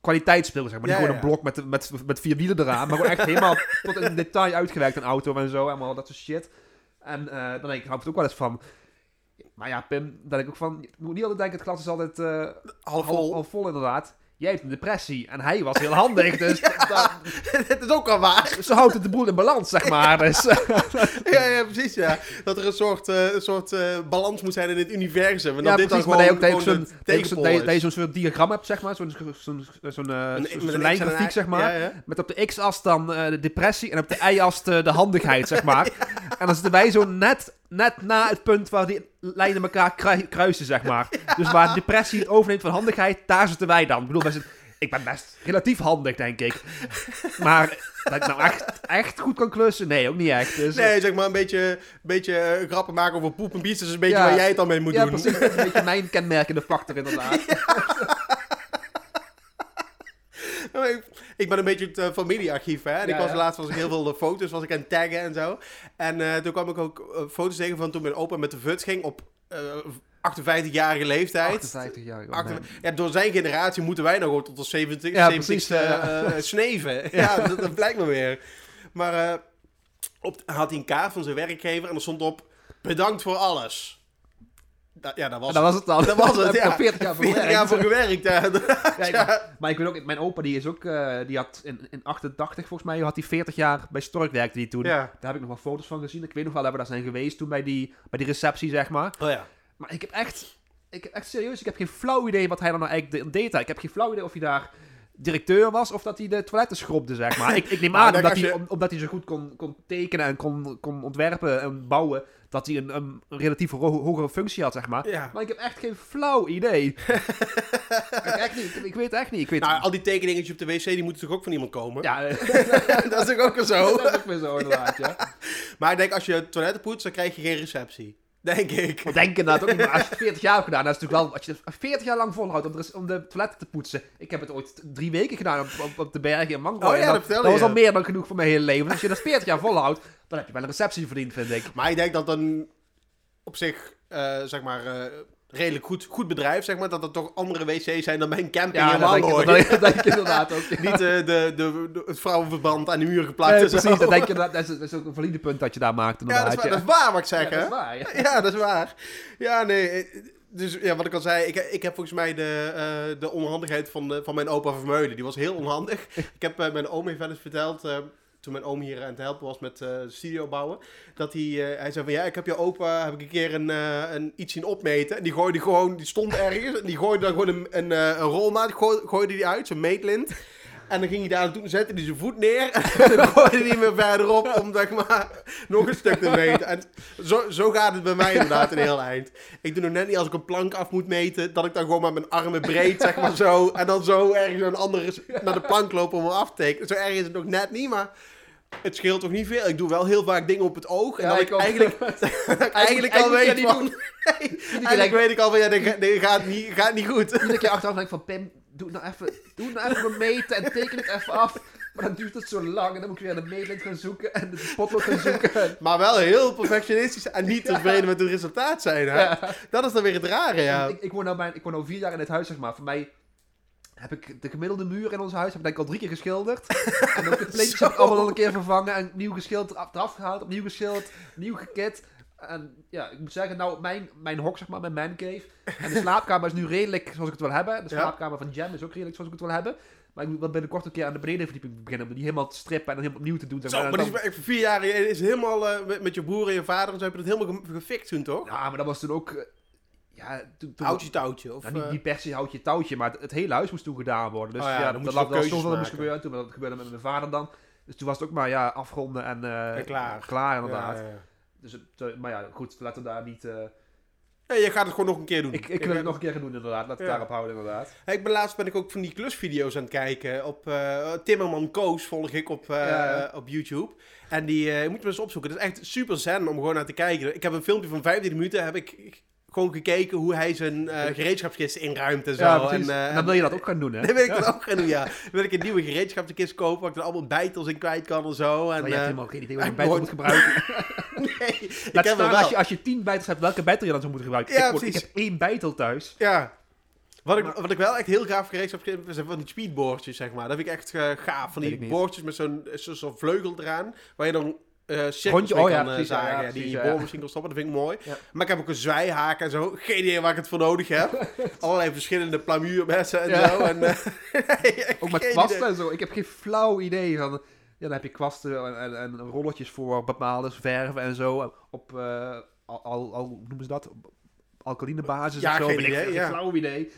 kwaliteitsspeelgoed, zeg maar. Niet gewoon ja. een blok met, met, met vier wielen eraan. Maar gewoon echt helemaal <laughs> tot in detail uitgewerkt. Een auto en zo. Allemaal dat soort shit. En eh, dan denk ik, hou het ook wel eens van... Maar ja, Pim, denk ik ook van... Je moet niet altijd denken, het glas is altijd eh, Half vol. half vol inderdaad. Jij hebt een depressie. En hij was heel handig. Dus <laughs> dat- Het <laughs> is ook al waar. <laughs> zo houdt het de boel in balans, zeg maar. Dus, Ja, ja, precies, ja. Dat er een soort, eh, een soort eh, balans moet zijn in het universum. En ja, dat dit precies, dan maar gewoon, dat je dat zo'n dat dat dat soort diagram hebt, zeg maar. Zo'n zo'n zo'n een lijngrafiek, zeg maar. Ja, ja. Met op de x-as dan de depressie en op de y-as de, de handigheid, zeg maar. En dan zitten wij zo net, net na het punt waar die lijnen elkaar krui- kruisen, zeg maar. <laughs> Dus waar depressie het overneemt van handigheid, daar zitten wij dan. Ik bedoel, wij zitten- ik ben best relatief handig, denk ik. Maar dat ik nou echt, echt goed kan klussen, nee, ook niet echt. Dus, Nee, zeg maar een beetje, beetje eh, grappen maken over poep en bies. Dat is een beetje Ja. waar jij het dan mee moet ja, doen. precies. Dat is een beetje <laughs> mijn kenmerkende factor, inderdaad. Ik, ben een beetje het eh, familiearchief, hè. En ik was laatst was ik heel veel de foto's was ik aan het taggen en zo. En eh, toen kwam ik ook eh, foto's tegen van toen mijn opa met de VUT ging op eh 58-jarige leeftijd. 58 jaar. ja, door zijn generatie moeten wij nog tot de 70, Ja, 70 precies, ja. eh, sneven. <laughs> Ja, dat, dat blijkt me weer. Maar op, had hij een kaart van zijn werkgever en er stond op... Bedankt voor alles. Da- ja, dat was, dat was het dan. dat was <laughs> het, ja. al 40 jaar voor 40 jaar voor gewerkt. Ja. Ja, ik-. <laughs> Maar ik weet ook, mijn opa die is ook, eh, die had in, in 88 volgens mij, had hij 40 jaar bij Stork werkte die toen. Daar heb ik nog wel foto's van gezien. Ik weet nog wel dat we daar zijn geweest toen bij die, bij die receptie, zeg maar. Oh ja. Maar ik heb echt, ik heb echt serieus, ik heb geen flauw idee wat hij dan nou eigenlijk de- deed. daar. Ik heb geen flauw idee of hij daar directeur was of dat hij de toiletten schrobde, zeg maar. Ik, ik neem <laughs> Nou, aan, omdat, als hij, om- omdat hij zo goed kon, kon tekenen en kon, kon ontwerpen en bouwen, dat hij een, een relatief ho- hogere functie had, zeg maar. Ja. Maar ik heb echt geen flauw idee. <laughs> ik, echt niet, ik, ik weet het echt niet. Ik weet Nou, al die tekeningetjes op de wc, die moeten toch ook van iemand komen? ja, eh, <laughs> dat is toch ook wel zo? dat is ook weer zo inderdaad, ja. Maar ik denk, als je toiletten poetst, dan krijg je geen receptie. Denk ik. Ik denk inderdaad ook niet, maar als je het 40 jaar hebt gedaan, dat is natuurlijk wel, als je het 40 jaar lang volhoudt om, de om de toiletten te poetsen. Ik heb het ooit drie weken gedaan op, op, op de bergen in Mango. Oh ja, dat dat, dat was al meer dan genoeg voor mijn hele leven. Als je dat 40 jaar volhoudt, dan heb je wel een receptie verdiend, vind ik. Maar ik denk dat een op zich, eh, zeg maar, eh, redelijk goed, goed bedrijf, zeg maar, dat er toch andere wc's zijn dan mijn camping Ja, in Mangooi. ik, dat, dat denk ik inderdaad ook. ja. Niet eh, de, de, de, het vrouwenverband aan de muur geplakt. Nee, precies, dat, denk je, dat, is, dat is ook een valide punt dat je daar maakt, ja, dat is, waar, dat is waar wat ik zeg, Ja, dat is waar, ja. Ja, dat is waar. Ja, nee. eh, Dus ja, wat ik al zei, ik, ik heb volgens mij de, eh, de onhandigheid van, de, van mijn opa Vermeulen. Die was heel onhandig. <laughs> ik heb mijn oom heeft wel eens verteld, eh, toen mijn oom hier aan het helpen was met eh, de studio bouwen, dat hij, eh, hij zei van ja, ik heb je opa, heb ik een keer een, eh, een iets zien opmeten. En die gooide gewoon, die stond ergens en die gooide dan gewoon een, een, eh, een rolmaat, gooi- gooide die uit, zo'n meetlint. En dan ging hij daar naartoe, zette hij zijn voet neer. <laughs> En dan gooide hij weer verderop om zeg maar, nog een stuk te meten. En zo, zo gaat het bij mij inderdaad een heel eind. Ik doe nog net niet als ik een plank af moet meten, dat ik dan gewoon met mijn armen breed, zeg maar zo. En dan zo ergens een andere naar de plank lopen om hem af te tekenen. Zo erg is het nog net niet, maar het scheelt toch niet veel. Ik doe wel heel vaak dingen op het oog. En Ja, <laughs> dat ik, eigenlijk, eigenlijk al weet van... <laughs> Nee, eigenlijk weet ik al van, ja, dit, ga- dit gaat, niet, gaat niet goed. Iedere keer <laughs> achteraf denk ik van, Pim, doe het nou even, doe het nou even meten en teken het even af. Maar dan duurt het zo lang en dan moet ik weer de meetlint gaan zoeken en de potlood gaan zoeken. Maar wel heel perfectionistisch en niet tevreden met het resultaat zijn. Hè? Ja. Dat is dan weer het rare, ja. Ik, ik, woon nou bij, ik woon nou vier jaar in dit huis, zeg maar. Voor mij heb ik de gemiddelde muur in ons huis heb ik denk ik al drie keer geschilderd. <laughs> en ook de plintjes heb ik allemaal al een keer vervangen en nieuw geschilderd, eraf gehaald, opnieuw geschilderd, nieuw gekit. En ja, ik moet zeggen, nou, mijn, mijn hok, zeg maar, mijn mancave. En de slaapkamer is nu redelijk zoals ik het wil hebben. De Ja. slaapkamer van Jam is ook redelijk zoals ik het wil hebben. Maar ik moet wel binnenkort een keer aan de benedenverdieping beginnen. Om die helemaal te strippen en dan helemaal opnieuw te doen. Zeg Zo, maar. maar En die dan- is echt voor vier jaar je is helemaal eh, met, met je broer en je vader en zo heb je dat helemaal ge- gefixt toen, toch? Ja, maar dat was toen ook... ja, toen, toen Houtje touwtje. Of, Nou, niet, eh, niet per se houtje touwtje, maar het, het hele huis moest toen gedaan worden. Dus Oh ja, ja, dan dat je lag wel moest gebeuren. Toen, maar dat gebeurde met mijn vader dan. Dus toen was het ook maar ja, afronden en, eh, En klaar. klaar inderdaad. ja. Dus eh, maar ja, goed, laten we daar niet... Ja, je gaat het gewoon nog een keer doen. ik, ik wil het nog een keer gaan doen inderdaad. Laten we daarop houden inderdaad. Hey, ik ben laatst ben ik ook van die klusvideo's aan het kijken. Op eh, Timmerman Koos volg ik op, op YouTube. En die je moet je maar eens opzoeken. Dat is echt super zen om gewoon naar te kijken. Ik heb een filmpje van 15 minuten. Heb ik gewoon gekeken hoe hij zijn eh gereedschapskist inruimt en zo. Ja, en, eh, dan wil je dat ook gaan doen, hè? <laughs> Dan wil ik dat ook gaan doen, ja. Dan wil ik een nieuwe gereedschapskist kopen, waar ik er allemaal bijtels in kwijt kan en zo. En, Maar je hebt eh, helemaal geen idee hoe <laughs> je bijtel moet gebruiken. <laughs> nee, ik heb wel. als je, als je tien bijtels hebt, welke bijtel je dan zou moeten gebruiken. Ja, ik, word- ik heb één bijtel thuis. Ja. Wat ik, wat ik wel echt heel gaaf gereedschap heb, zijn van die speedboardjes, zeg maar. Dat vind ik echt gaaf. Van die boordjes met zo'n zo, zo'n vleugel eraan, waar je dan cirkels Rondje- mee oh kan eh, precies, zagen. ja, Ja, precies, die ja. boormachine kan stoppen, dat vind ik mooi. Maar ik heb ook een zwijhaak en zo. Geen idee waar ik het voor nodig heb. <laughs> Allerlei verschillende plamuurmessen en zo. En, eh, <laughs> Ook met kwasten idee. en zo. Ik heb geen flauw idee van... Ja, dan heb je kwasten en, en, en rolletjes voor bepaalde verven en zo. Op, eh, al, hoe noemen ze dat? Alkaline basis Ja, of zo. geen ik idee, ja. Geen flauw idee.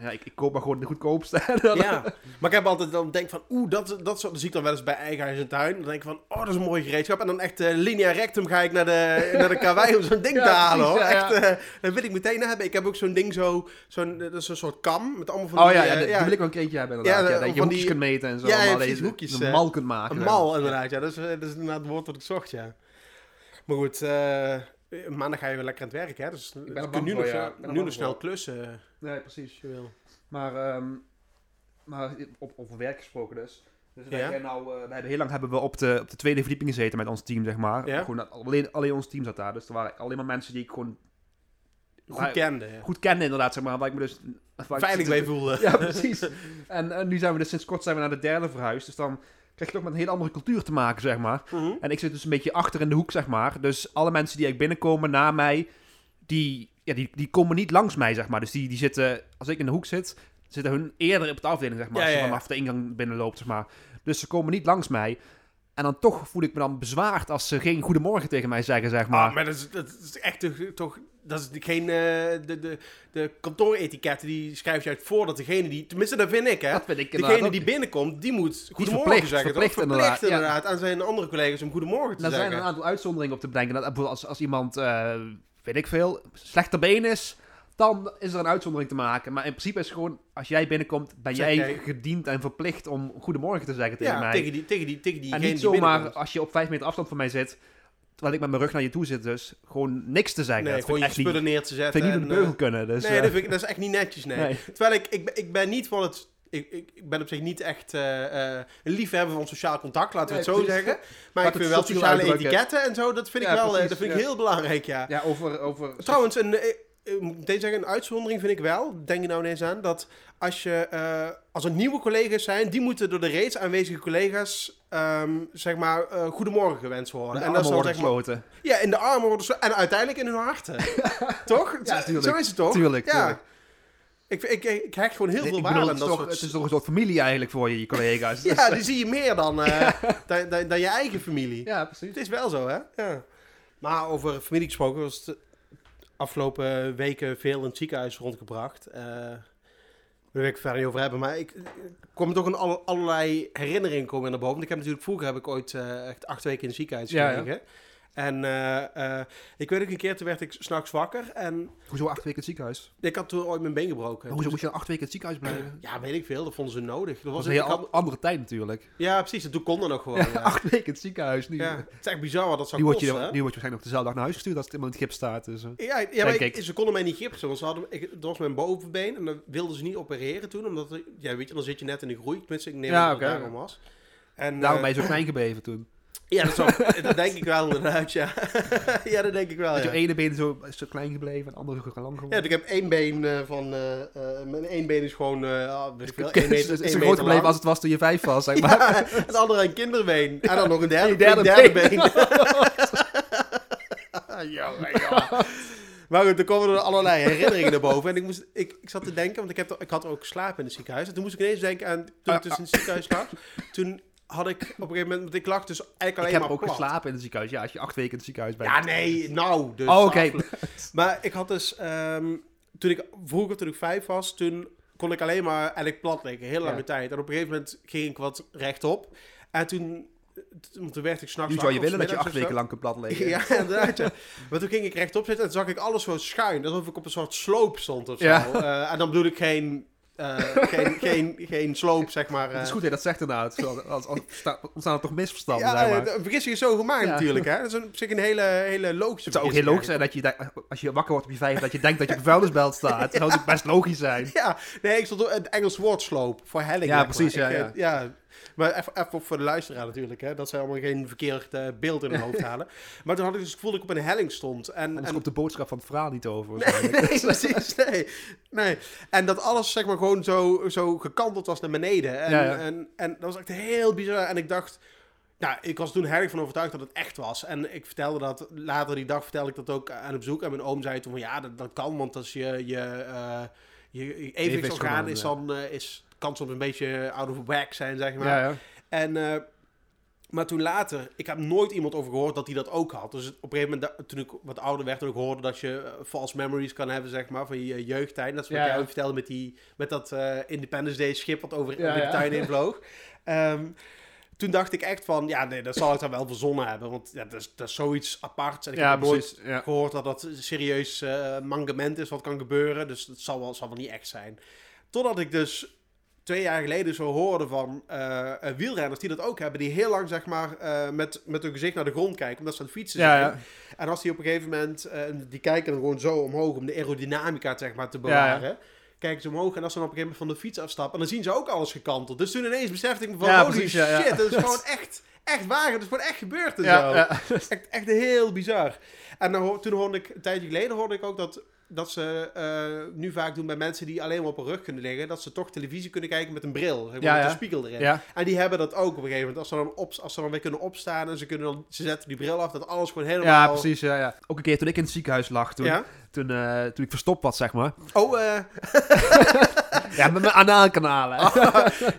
Ja, ik, ik koop maar gewoon de goedkoopste. <laughs> Ja, maar ik heb altijd dan denk van, oeh, dat, dat, soort, dat zie ik dan wel eens bij eigen huis en tuin. Dan denk ik van, oh, dat is een mooi gereedschap. En dan echt eh, linea rectum ga ik naar de, <laughs> naar de karwei om zo'n ding Ja, te halen, hoor. ja, Echt, eh, dat wil ik meteen hebben. Ik heb ook zo'n ding zo, zo'n, dat is een soort kam met allemaal van Oh die, ja, eh, ja, dat- die wil ik wel een keertje hebben Ja, inderdaad. Ja, dat je hoekjes die- kunt meten en zo. Ja, ja, dat je hoekjes, Een eh, mal kunt maken. Een mal, inderdaad. Ja, dat is, eh, dat is inderdaad het woord wat ik zocht, ja. Maar goed, eh, maandag ga je weer lekker aan het werk, hè. Dus je bang kunt nu voor, nog, ja. snel- Ik ben nu nog snel voor. klussen, Nee, precies. als je wil. Maar, ehm, maar op, over werk gesproken dus. Dus wij Ja. nou, eh, we hebben heel lang hebben we op de, op de tweede verdieping gezeten met ons team, zeg maar. Ja. Gewoon, alleen, alleen ons team zat daar. Dus er waren alleen maar mensen die ik gewoon Goed kende. ja. goed kende, inderdaad, zeg maar. Waar ik me dus... Veilig mee voelde. Ja, precies. En eh, nu zijn we dus sinds kort zijn we naar de derde verhuisd. Dus dan krijg je toch met een hele andere cultuur te maken, zeg maar. Mhm. En ik zit dus een beetje achter in de hoek, zeg maar. Dus alle mensen die eigenlijk binnenkomen na mij, die, ja, die, die komen niet langs mij, zeg maar. Dus die, die zitten, als ik in de hoek zit, zitten hun eerder op de afdeling, zeg maar. Ja, als je ja, ja. vanaf de ingang binnenloopt, zeg maar. Dus ze komen niet langs mij. En dan toch voel ik me dan bezwaard als ze geen goedemorgen tegen mij zeggen, zeg maar. Maar, maar dat, is, dat is echt toch dat is geen, eh, de, de, de kantooretiketten, die schrijf je uit voordat degene die, tenminste dat vind ik hè, dat vind ik degene ook die binnenkomt, die moet goedemorgen verplicht, zeggen. verplicht toch? inderdaad, ja. inderdaad aan zijn andere collega's om goedemorgen te Er zijn zeggen. een aantal uitzonderingen op te bedenken. Dat, als, als iemand, eh, weet ik veel, slechter been is, dan is er een uitzondering te maken. Maar in principe is het gewoon, als jij binnenkomt, ben Zeg jij gediend en verplicht om goedemorgen te zeggen tegen ja, mij. tegen die, tegen die, tegen en diegene niet die zomaar als je op vijf meter afstand van mij zit, terwijl ik met mijn rug naar je toe zit, dus gewoon niks te zeggen. Nee, dat gewoon je ik echt spullen niet, neer te zetten. vind ik niet op de en, beugel kunnen. Dus, eh, nee, eh, dat, vind ik, dat is echt niet netjes, nee. nee. Terwijl ik, ik, ben- ik ben niet van het... Ik, ik, ben op zich niet echt eh, eh, een liefhebber van sociaal contact, laten we Nee, het zo precies. zeggen. Maar Laat ik vind wel sociale uitdrukken. etiketten en zo, dat vind ik wel eh, precies, dat vind ik heel belangrijk, ja. Ja, over... over Trouwens, een, eh, ik moet meteen zeggen, een uitzondering vind ik wel, denk je nou ineens aan, dat als, je, eh, als er nieuwe collega's zijn, die moeten door de reeds aanwezige collega's, ehm, zeg maar, eh, goedemorgen gewenst worden. de en dat is armen dan, worden zeg maar, gesloten. ja, in de armen worden en uiteindelijk in hun harten. <laughs> toch? Ja, tuurlijk. Zo is het toch? Tuurlijk, Ja. tuurlijk. Ik, ik, ik hecht gewoon heel Nee, veel waarde aan het, is dat toch, soort... het is toch een soort familie eigenlijk voor je, je collega's. <laughs> Dus, Ja, eh, die zie je meer dan, <laughs> dan, dan, dan je eigen familie. ja, precies. Het is wel zo, hè? Ja. Maar over familie gesproken was het afgelopen weken veel in het ziekenhuis rondgebracht. Eh daar wil ik het verder niet over hebben. Maar ik, ik kwam toch een alle- allerlei herinneringen komen naar boven. Ik heb natuurlijk vroeger heb ik ooit eh, echt acht weken in het ziekenhuis Ja, ja. En eh, eh, ik weet ook een keer, toen werd ik s'nachts wakker. En Hoezo acht weken het ziekenhuis? ik had toen ooit mijn been gebroken. Hoezo Dus- moet je acht weken het ziekenhuis blijven? ja, weet ik veel. Dat vonden ze nodig. Dat Dat was een heel had- andere tijd natuurlijk. ja, precies. En toen kon dat nog gewoon. Ja, Ja, acht weken het ziekenhuis. Nu, Ja, Het is echt bizar wat dat zou nu, word je, kosten. nu word je waarschijnlijk op dezelfde dag naar huis gestuurd als het iemand in het gips staat. Dus, eh. Ja, ja maar ik, ze konden mij niet gipsen, want ze hadden, ik, dat was mijn bovenbeen en dan wilden ze niet opereren toen, omdat, er- ja, weet je, dan zit je net in de groei, tenminste, ik neem Ja, het daarom was. En, Daarom eh, ben je zo klein gebleven toen. Ja, dat, zou, <laughs> dat denk ik wel inderdaad, ja. <laughs> ja, dat denk ik wel, ja. je ene been zo, zo klein gebleven en de andere zo lang Ja, geworden. ik heb één been eh, van, eh, mijn één been is gewoon, ah, weet ik <laughs> veel, Het één is, meter, is één zo groot gebleven als het was toen je vijf was, zeg maar. Ja, het andere een kinderbeen. En dan nog een derde, Een derde derde been. ja, ja. Maar goed, er komen er allerlei herinneringen naar boven. En ik, moest, ik, ik zat te denken, want ik, heb, ik had ook geslapen in het ziekenhuis. En toen moest ik ineens denken aan, toen ik dus in het ziekenhuis lag. Toen had ik op een gegeven moment, want ik lag dus eigenlijk Ik alleen heb maar ook plat. geslapen in het ziekenhuis. Ja, als je acht weken in het ziekenhuis bent. Ja, nee, nou. Dus Oh, oké. Maar ik had dus, ehm, toen ik vroeger, toen ik vijf was, toen kon ik alleen maar eigenlijk plat liggen, heel lange Ja. tijd. En op een gegeven moment ging ik wat rechtop. En toen, toen werd ik s'nachts Nu zou je willen dat je acht weken lang kunt plat liggen. <laughs> Ja, inderdaad. Ja. Maar toen ging ik rechtop zitten en zag ik alles zo schuin. Alsof ik op een soort sloop stond of zo. Ja. Eh, en dan bedoel ik geen, eh, geen, <laughs> geen, geen sloop, zeg maar. Het is eh. goed dat je dat zegt inderdaad. Als, als, sta- ontstaan er toch misverstanden, Ja, zeg maar. de vergissing is zo gemaakt Ja. natuurlijk. Hè? Dat is een- op zich een hele, hele logische Het zou ook heel logisch zijn dat je, als je wakker wordt op je vijf, dat je denkt dat je op een vuilnisbelt <laughs> staat. Dat zou natuurlijk best logisch zijn. Ja, nee, ik stond het Engels woord sloop voor helling. Ja, maar. precies, ja, Ik, eh, ja. Maar even, even voor de luisteraar natuurlijk, hè, dat zij allemaal geen verkeerd eh, beeld in hun hoofd <laughs> halen. Maar toen had ik dus het gevoel dat ik op een helling stond. En, Anders en, komt de boodschap van het verhaal niet over. nee, <laughs> nee, precies, nee, nee. En dat alles zeg maar gewoon zo, zo gekanteld was naar beneden. En, Ja, ja. En, en dat was echt heel bizar. En ik dacht, nou, ik was toen heilig van overtuigd dat het echt was. En ik vertelde dat, later die dag vertelde ik dat ook aan het bezoek. En mijn oom zei toen van, ja, dat, dat kan, want als je, je, eh je, je evenwichtsorgaan is dan, eh, is, kan soms een beetje out of whack zijn, zeg maar. Ja, ja. En, eh, maar toen later, ik heb nooit iemand over gehoord dat hij dat ook had. Dus op een gegeven moment, toen ik wat ouder werd, toen ik hoorde dat je eh, false memories kan hebben, zeg maar, van je jeugdtijd. Dat is wat Ja, jij ook vertelde met, die, met dat eh, Independence Day schip wat over, de tuin heen <laughs> vloog. Ehm, toen dacht ik echt van, ja, nee, dat zal ik dan wel verzonnen hebben. Want ja, dat, is, dat is zoiets aparts. En ik Ja, heb nooit. Ja. gehoord dat dat een serieus mangement is wat kan gebeuren. Dus dat zal wel, zal wel niet echt zijn. Totdat ik dus twee jaar geleden zo hoorde van eh, wielrenners die dat ook hebben. Die heel lang zeg maar eh, met, met hun gezicht naar de grond kijken. Omdat ze aan het fietsen zijn. ja. En als die op een gegeven moment, die kijken dan gewoon zo omhoog om de aerodynamica zeg maar te ja. bewaren. kijken ze omhoog. En als ze dan op een gegeven moment van de fiets afstappen, dan zien ze ook alles gekanteld. Dus toen ineens besefte ik me van, Ja, holy precies, shit, dat is <laughs> gewoon echt, echt waar. Dat is gewoon echt gebeurd en zo. Echt, echt heel bizar. En dan, toen hoorde ik, een tijdje geleden hoorde ik ook dat, dat ze eh, nu vaak doen bij mensen die alleen maar op hun rug kunnen liggen, dat ze toch televisie kunnen kijken met een bril, zeg maar, Ja, met ja. een spiegel erin. Ja. En die hebben dat ook op een gegeven moment. Als ze dan, op, als ze dan weer kunnen opstaan en ze, kunnen dan, ze zetten die bril af, dat alles gewoon helemaal... ja, precies. Ja, ja. Ook een keer toen ik in het ziekenhuis lag, toen, Ja? Toen, eh, toen ik verstopt was, zeg maar. Oh, eh, <laughs> Ja, met mijn anaalkanalen. <laughs>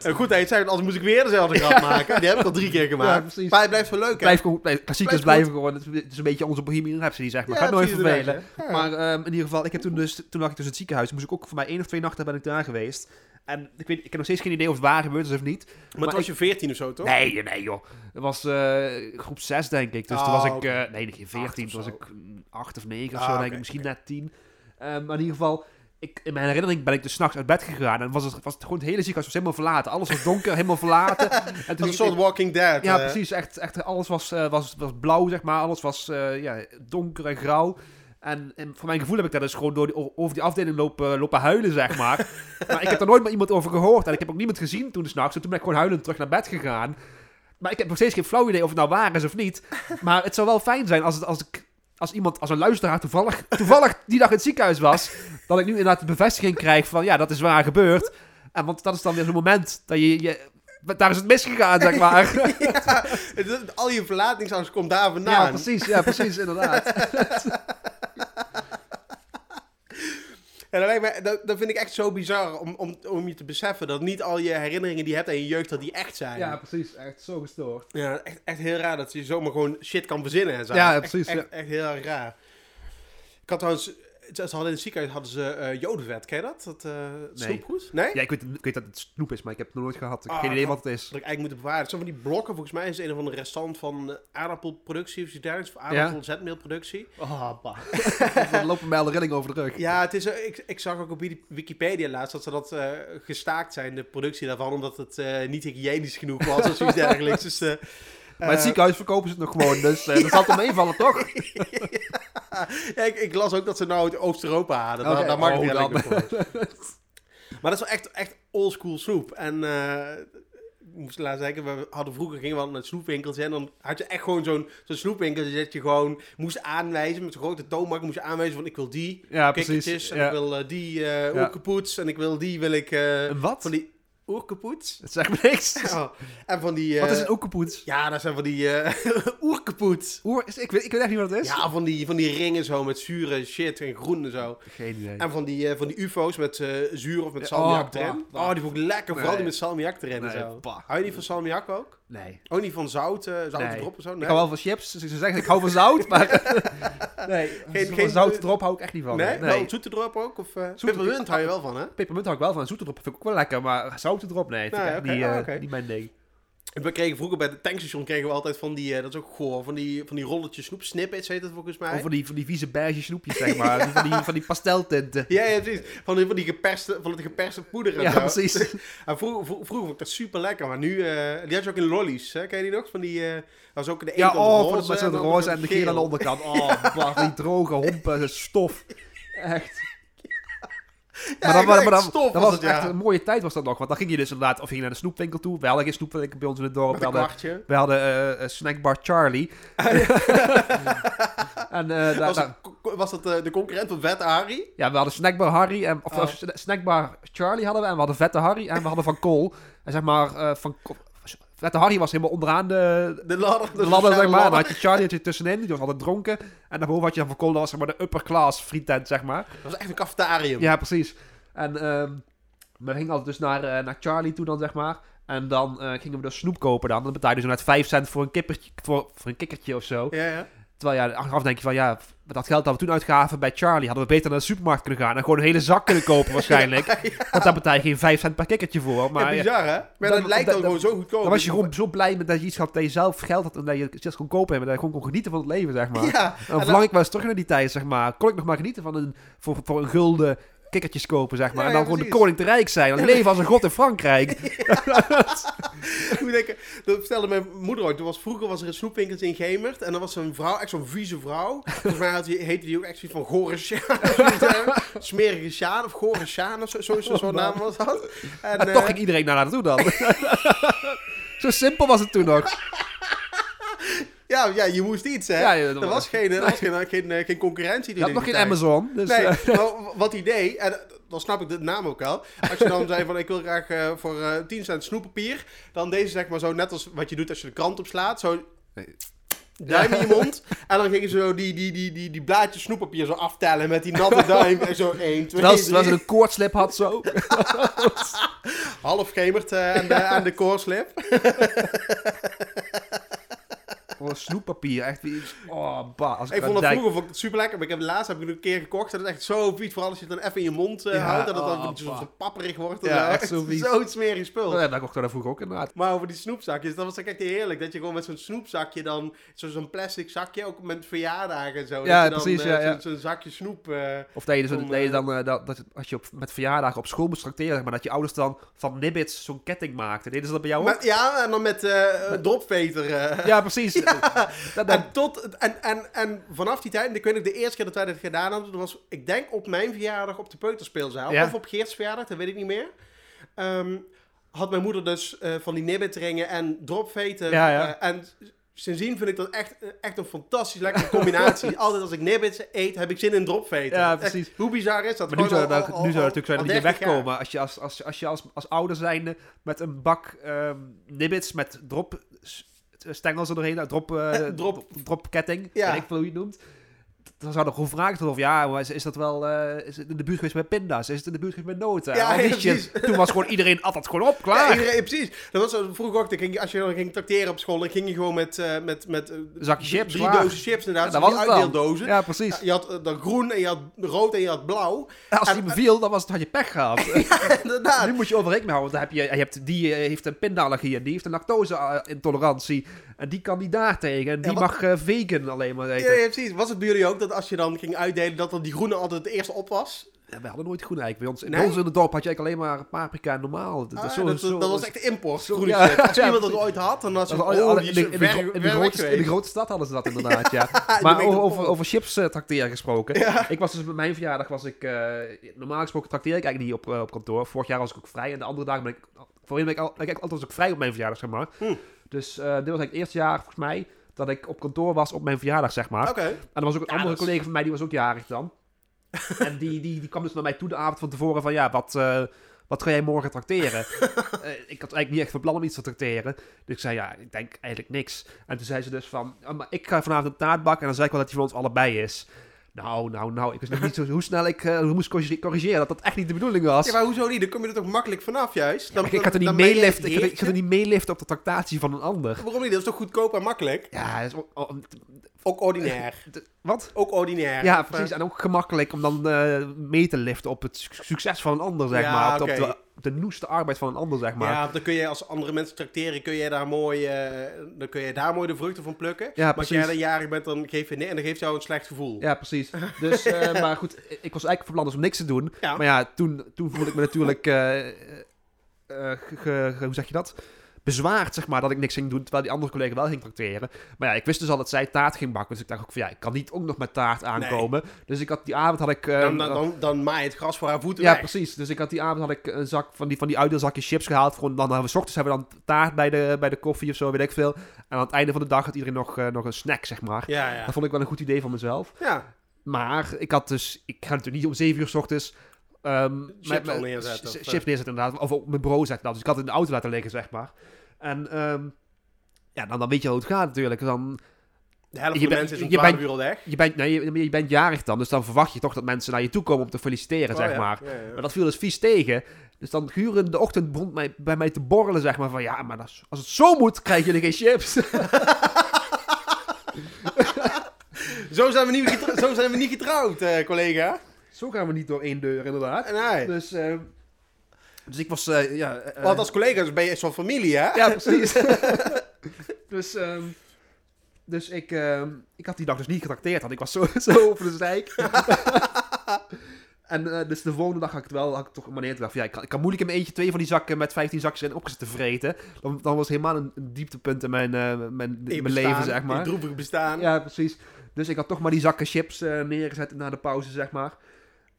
eh, goed het zei, anders moest ik weer dezelfde grap maken. Die heb ik al drie keer gemaakt. Ja. Maar het blijft wel leuk, hè? Blijf klassiekers Blijft blijven gewoon. Het is- een beetje onze Bohemian Rhapsody, zeg maar. Gaat nooit vervelen. Maar ehm, in ieder geval, ik heb toen dus, toen lag ik dus in het ziekenhuis. Moest ik ook voor mij één of twee nachten ben ik daar geweest. En ik, weet, ik heb nog steeds geen idee of het waar gebeurd is of niet. Maar toen was je 14 of zo, toch? Nee, nee joh. Het was eh, groep 6 denk ik. Dus toen was ik, oké. eh, nee geen 14, Acht toen was ik mm, 8 of 9 of Ah, zo denk ik. Misschien net 10. Ehm, maar in ieder geval, ik, in mijn herinnering ben ik dus s'nachts uit bed gegaan. En was het, was het gewoon het hele ziekenhuis was helemaal verlaten. Alles was donker, helemaal verlaten. <laughs> En toen een soort Walking Dead. ja, eh. precies. Echt, echt, alles was, eh, was, was blauw, zeg maar. Alles was eh, ja, donker en grauw. En, en voor mijn gevoel heb ik daar dus gewoon door die, over die afdeling lopen, lopen huilen, zeg maar. <laughs> maar ik heb er nooit meer iemand over gehoord. En ik heb ook niemand gezien toen s'nachts. En toen ben ik gewoon huilend terug naar bed gegaan. Maar ik heb nog steeds geen flauw idee of het nou waar is of niet. <laughs> Maar het zou wel fijn zijn als, het, als, ik, als iemand, als een luisteraar toevallig, toevallig die dag in het ziekenhuis was. Dat ik nu inderdaad de bevestiging krijg van ja, dat is waar gebeurd. En want dat is dan weer zo'n moment dat je... je daar is het misgegaan, zeg maar. <laughs> ja, het- al je verlatingsangst komt daar vandaan. Ja, precies, ja, precies, inderdaad. <laughs> En dat, lijkt mij, dat, dat vind ik echt zo bizar om, om, om je te beseffen dat niet al je herinneringen die je hebt aan je jeugd, dat die echt zijn. Ja, precies, echt zo gestoord. Ja, echt, echt heel raar dat je zomaar gewoon shit kan verzinnen en zo. Ja, precies, Echt, ja. echt, heel erg raar. Ik had trouwens, ze hadden in het ziekenhuis hadden ze eh jodenvet, ken je dat? Dat Nee. snoepgoed? Nee? Ja, ik weet, ik weet dat het snoep is, maar ik heb het nog nooit gehad. Ik heb Ah, geen idee wat het is. Dat ik eigenlijk moeten bewaren. Het zijn van die blokken, volgens mij is het een of andere restant van eh, aardappelproductie of iets dergelijks. Of aardappelzetmeelproductie. Oh, bah. <laughs> <laughs> Er lopen mij al de rilling over de rug. Ja, het is, ik, ik zag ook op Wiki- Wikipedia laatst dat ze dat gestaakt zijn, de productie daarvan, omdat het niet hygiënisch genoeg was of zoiets <laughs> dergelijks. Dus, Maar het eh, ziekenhuis verkopen ze het nog gewoon, dus eh, dat zal <laughs> toch meevallen, <laughs> toch? ja, ik, ik las ook dat ze nou uit Oost-Europa hadden. Oké, Daar, daar mag ik dan. niet <laughs> voor. Maar dat is wel echt, echt oldschool soep. En eh, ik moest laten zeggen, we hadden vroeger gingen we naar snoepwinkels en dan had je echt gewoon zo'n zo'n snoepwinkel dat je gewoon moest aanwijzen met zo'n grote toonbank moest je aanwijzen van ik wil die Ja, precies. en Ja. ik wil die eh Ja. en ik wil die wil ik Een wat? van die oerkepoets. Dat zegt me niks. Ja. <laughs> En van die... eh, Wat is een oekepoets? Ja, dat zijn van die eh <laughs> oerkepoets. Oer, is, ik, weet, ik weet echt niet wat het is. Ja, van die, van die ringen zo met zure shit en groen en zo. Geen idee. En van die, eh, van die ufo's met eh, zuur of met salmiak oh, erin. Oh, die vond ik lekker. Vooral die met salmiak erin Nee, en zo. bah. Hou je niet van salmiak ook? Nee. Ook niet van zout, eh zout Nee. erop of zo? Ik Nee. hou wel van chips, dus ze zeggen ik hou van zout, maar... <laughs> nee, Geen- van geen- zout erop hou ik echt niet van. nee? nee. Wel zoete erop ook? Of uh, peppermint hou je wel van, hè? Pepermunt hou ik wel van, zoet erop vind ik ook wel lekker, maar zout erop, nee. Ik Nee, oké, niet, eh, oké. niet mijn ding. We kregen vroeger bij het tankstation kregen we altijd van die, eh, dat is ook goor, van die, van die rolletjes snoep, snippets heet het volgens mij. Of van die, van die vieze beige snoepjes, zeg maar. <laughs> Van, die, van die pasteltinten. Ja, ja, precies. Van die, van die geperste, van het geperste poeder en Ja, zo. precies. <laughs> En vroeger, vroeger, vond ik dat super lekker, maar nu, eh, die had je ook in lollies, hè? Ken je die nog? Van die, eh, dat was ook de ene Ja, kant oh, roze met zo'n roze en de geel aan de onderkant. Oh, <laughs> bah, die droge hompen, stof. Echt. Maar dan, maar, dan, stof dat was het, ja. echt een mooie tijd was dat nog. Want dan ging je dus inderdaad, of ging je naar de snoepwinkel toe. We hadden geen snoepwinkel bij ons in het dorp. We hadden, we hadden eh, een snackbar Charlie. <laughs> en eh, daar, Was, het- was dat eh, de concurrent van Vette Harry? ja, we hadden snackbar Harry. En, of, Oh. of sna- snackbar Charlie hadden we. En we hadden vette Harry. En we hadden van Kool. En zeg maar, van Harry was helemaal onderaan de, De ladder. de ladder, zeg maar. Dan had je Charlie had je tussenin, die was altijd dronken. En daarboven had je dan dat was zeg maar de upper class frietent, zeg maar. Dat was echt een cafetarium. Ja, precies. En ehm, we gingen altijd dus naar, eh, naar Charlie toe dan, zeg maar. En dan eh, gingen we dus snoep kopen dan. Dan betaalde je dus net 5 cent voor een, kippertje, voor, voor een kikkertje of zo. Ja, ja. Terwijl ja, achteraf denk je van ja, met dat geld dat we toen uitgaven bij Charlie, hadden we beter naar de supermarkt kunnen gaan en gewoon een hele zak kunnen kopen <laughs> waarschijnlijk. Want daar betaal je geen 5 cent per kikkertje voor. Maar ja, ja, bizar hè? Maar Dan- dat lijkt dan, dan- gewoon zo goedkoop. dan was je gewoon zo blij met dat je iets had dat je zelf geld had en dat je zelfs kon kopen en dat je gewoon kon genieten van het leven, zeg maar. Ja, En dan verlang ik wel eens terug naar die tijd, zeg maar. Kon ik nog maar genieten van een, voor, voor een gulden kikkertjes kopen, zeg maar. Ja, en dan gewoon de koning te rijk zijn. Dan leven als een god in Frankrijk. <laughs> Moet denken, dat vertelde mijn moeder ook. Er was, vroeger was er een snoepwinkeltje in Gemert. En dan was er een vrouw, echt zo'n vieze vrouw. Volgens mij had die, heette die ook echt zoiets van Gorisje. <laughs> smerige Sjaan of gore Sjaan of zo, zo, zo, zo'n naam was dat. En, En eh, toch ging iedereen naar naartoe dan. <laughs> Zo simpel was het toen nog. Ja, ja, je moest iets, hè. Ja, ja, er was geen, er was geen, geen, eh, geen concurrentie. Je had nog geen tijd. Amazon. Dus, Nee, eh, wat hij deed, en dan snap ik de naam ook wel. Als je dan zei van ik wil graag eh, voor eh 10 cent snoeppapier, dan deze zeg maar zo net als wat je doet als je de krant opslaat, zo Nee. duim in je mond. En dan gingen ze zo die, die, die, die, die blaadjes snoeppapier zo aftellen met die natte <laughs> duim. En zo 1, 2, terwijl, ze- terwijl ze 3, een koortslip had zo. <laughs> half gemerd aan, de, aan de. <laughs> Oh, snoeppapier, echt wie... Oh, bah. Als ik, Ik vond het vroeger vond ik het super lekker, maar ik heb laatst heb ik het een keer gekocht. En dat is echt zo vies, vooral als je het dan even in je mond eh, Ja, houdt. En dat het oh, dan zo, bah. zo papperig wordt. Ja, zo. echt <laughs> zo vies. Zo'n smerig spul. Oh, ja, dat kocht ik vroeger ook inderdaad. Maar over die snoepzakjes, dat was echt heerlijk. Dat je gewoon met zo'n snoepzakje dan, zo- zo'n plastic zakje, ook met verjaardagen en zo. Ja, dat je dan, precies, eh, ja, zo'n- zakje snoep. eh, Of dat je, dus, Om, dat je dan, dat, dat, als je op, met verjaardagen op school moest tracteren, maar, dat je ouders dan van nibbits zo'n ketting maakten. Deden ze dat bij jou ook? maar, ja, en dan met eh dropveter. Ja, precies. <laughs> Dat, dat, En, tot, en, en, en vanaf die tijd, ik weet nog de eerste keer dat wij dit gedaan hadden, dat was, ik denk op mijn verjaardag op de peuterspeelzaal, Ja. of op Geert's verjaardag, dat weet ik niet meer. Ehm, had mijn moeder dus eh, van die nibbitringen en dropveten. Ja, ja. eh, en sindsdien vind ik dat echt, echt een fantastisch lekkere combinatie. <laughs> Altijd als ik nibbits eet, heb ik zin in dropveten. Ja, Echt, precies. hoe bizar is dat? maar nu zou, al- dat, al- nu zou het natuurlijk meer 30 jaar. wegkomen. Als je als, als, als, je als, als ouder zijnde met een bak ehm nibbits met drop stengels er doorheen, nou, drop, eh, Drop. dropketting, Ja. weet ik veel hoe je het noemt. Dan zou gewoon vragen worden of ja, maar is, is dat wel eh, is het in de buurt geweest met pinda's? Is het in de buurt geweest met noten? Ja, die ja, shit. Toen was gewoon iedereen altijd gewoon op, Ja, klaar. iedereen, precies. Dat was zo, vroeger ook, dan ging, je- als je dan ging tracteren op school, dan ging je gewoon met, eh, met, met Zakje chips, drie klaar. dozen chips inderdaad. Ja, dat die was uitdeeldozen. Ja, precies. Ja, Je had dan groen en je had rood en je had blauw. Als die beviel, dan was het, had je pech gehad. <laughs> Inderdaad. Nu moet je over rekening houden. Want dan heb je, je hebt, die heeft een pindaallergie en die heeft een lactose-intolerantie. En die kan niet daar tegen. En die Ja, wat- mag vegan alleen maar Ja, eten. ja, precies. Was het bij jullie ook dat als je dan ging uitdelen, dat dan die groene altijd het eerste op was? Ja, we hadden nooit groen eigenlijk. Bij ons, Nee? bij ons in het dorp had je eigenlijk alleen maar paprika en normaal. Dat, Ah, zo, dat, zo- dat was echt de import. zo- groene ja. Als iemand dat ooit had, dan oh, in, de, in, in, grote, in stad hadden ze dat <laughs> inderdaad, ja. <laughs> maar over, over, over chips eh, tracteren gesproken. Ik was dus met mijn verjaardag, was ik, eh, normaal gesproken tracteer ik eigenlijk niet op, eh, op kantoor. Vorig jaar was ik ook vrij en de andere dagen ben ik, voorheen ben ik, al, ben ik altijd was ik vrij op mijn verjaardag, zeg maar. Hm. Dus dit was eigenlijk het eerste jaar, volgens mij, dat ik op kantoor was op mijn verjaardag, zeg maar. En er was ook een Ja, andere collega van mij, die was ook jarig dan. <laughs> en die, die, die kwam dus naar mij toe de avond van tevoren van, ja, wat, eh, wat ga jij morgen tracteren? <laughs> Eh, ik had eigenlijk niet echt van plan om iets te tracteren. Dus ik zei, ja, ik denk eigenlijk niks. En toen zei ze dus van, "Ah, maar ik ga vanavond een taart bakken en dan zei ik wel dat die van ons allebei is. Nou, nou, nou, ik wist nog niet zo, hoe snel ik eh, moest corrige- corrigeren dat dat echt niet de bedoeling was. Ja, maar hoezo niet? Dan kom je er toch makkelijk vanaf juist? Dan, ik, ik had er niet meeliften, ik, had- ik had er niet meeliften op de tractatie van een ander. Waarom niet? Dat is toch goedkoop en makkelijk? Ja, dat is oh, Ook ordinair. <laughs> wat? Ook ordinair. Ja, precies. En ook gemakkelijk om dan eh, mee te liften op het su- succes van een ander, zeg Ja, maar. Op, de, op de noeste arbeid van een ander, zeg maar. Ja, dan kun je als andere mensen tracteren, kun je daar mooi, eh, dan kun je daar mooi de vruchten van plukken. Ja, maar als jij dan jarig bent, dan geef je nee, en dan geeft jou een slecht gevoel. Ja, precies. <laughs> Dus, eh, maar goed, ik was eigenlijk van plan dus om niks te doen. Ja. Maar ja, toen, toen voelde ik me natuurlijk, ge- ge- hoe zeg je dat? Bezwaard, zeg maar, dat ik niks ging doen, terwijl die andere collega wel ging tracteren. Maar ja, ik wist dus al dat zij taart ging bakken. Dus ik dacht ook van, ja, ik kan niet ook nog met taart aankomen. Dus ik had die avond had ik... eh, Dan, dan, dan, dan maai je het gras voor haar voeten Ja, weg. precies. Dus ik had die avond had ik een zak van die, van die uitdeelzakjes chips gehaald. Gewoon, dan hebben we 's ochtends hebben we dan taart bij de, bij de koffie of zo, weet ik veel. En aan het einde van de dag had iedereen nog, eh, nog een snack, zeg maar. Ja, ja. Dat vond ik wel een goed idee van mezelf. Ja, Maar ik had dus... Ik ga natuurlijk niet om 7 uur 's ochtends... met- al met- neerzetten, of, Chips neerzetten inderdaad. Of op mijn bureau zetten. Dus ik had het in de auto laten liggen, zeg maar. En ehm, ja, dan, dan weet je hoe het gaat natuurlijk. Dan, de helft Je van de mensen is om je 12 bent- uur al weg. je, bent, nee, je, je bent jarig dan, dus dan verwacht je toch dat mensen naar je toe komen om te feliciteren, Oh, zeg ja. maar. Ja, ja. Maar dat viel dus vies tegen. Dus dan gedurende de ochtend begon mij, bij mij te borrelen, zeg maar, van ja, maar als, als het zo moet, krijg je geen chips. <laughs> Zo, zijn we niet zo zijn we niet getrouwd, eh, collega. Zo gaan we niet door één deur, inderdaad. Nee. Dus, eh, dus ik was, eh, ja... eh, Want als collega's ben je zo'n familie, hè? Ja, precies. <laughs> dus, ehm, dus ik, ehm, ik had die dag dus niet getrakteerd, want ik was zo, <laughs> zo over de zijk. <laughs> en eh, dus de volgende dag had ik het wel, had ik toch een manier te dacht van, ja, ik kan, ik kan moeilijk in mijn eentje twee van die zakken met 15 zakjes erin opgezet te vreten. Dan, dan was het helemaal een, een dieptepunt in mijn, eh, mijn, In mijn bestaan, leven, zeg in maar. droevig bestaan. Ja, precies. Dus ik had toch maar die zakken chips neergezet na de pauze, zeg maar.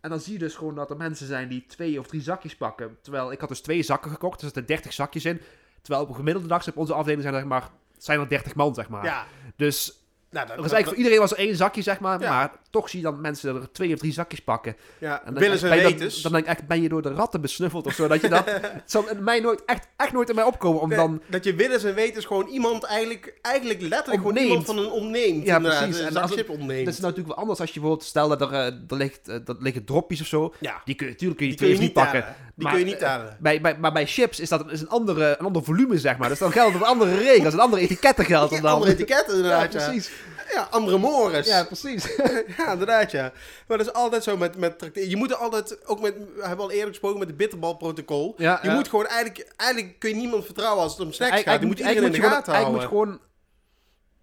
En dan zie je dus gewoon dat er mensen zijn die twee of drie zakjes pakken. Terwijl ik had dus twee zakken gekocht, er zitten 30 zakjes in. Terwijl op een gemiddelde dag op onze afdeling zijn er, maar, zijn er 30 man, zeg maar. Ja. Dus Nou, dat, er eigenlijk voor iedereen was er één zakje, zeg maar. Ja. Maar toch zie je dan mensen er twee of drie zakjes pakken. ja, En dan willen ze ben je- dan- weten. Dan, denk ik echt, ben je door de ratten besnuffeld of zo. Dat je dat... <laughs> het zal in mij nooit, echt, echt nooit in mij opkomen om Nee, dan... dat je willens en wetens gewoon iemand eigenlijk, eigenlijk letterlijk gewoon iemand van een ontneemt. Ja, precies. Een En als het- ontneemt. Dat is natuurlijk wel anders als je bijvoorbeeld... Stel dat er, eh, er, ligt, eh, dat liggen dropjes of zo. ja, Die kun je, natuurlijk kun je die die kun je twee niet pakken. tellen. Die Maar, kun je niet eh. Bij, bij, maar bij chips is dat is een, andere, een ander volume, zeg maar. Dus dan gelden er andere regels, een andere etiketten gelden Ja, dan. andere etiketten <laughs> ja, inderdaad, ja. precies. Ja, andere mores. Ja, precies. <laughs> Ja, inderdaad, ja. Maar dat is altijd zo met, met. Je moet er altijd, ook met, we hebben al eerder gesproken met het bitterbalprotocol. Ja, je ja. moet gewoon eigenlijk, eigenlijk kun je niemand vertrouwen als het om snacks gaat. Je moet iedereen in de gaten houden. Eigenlijk moet gewoon...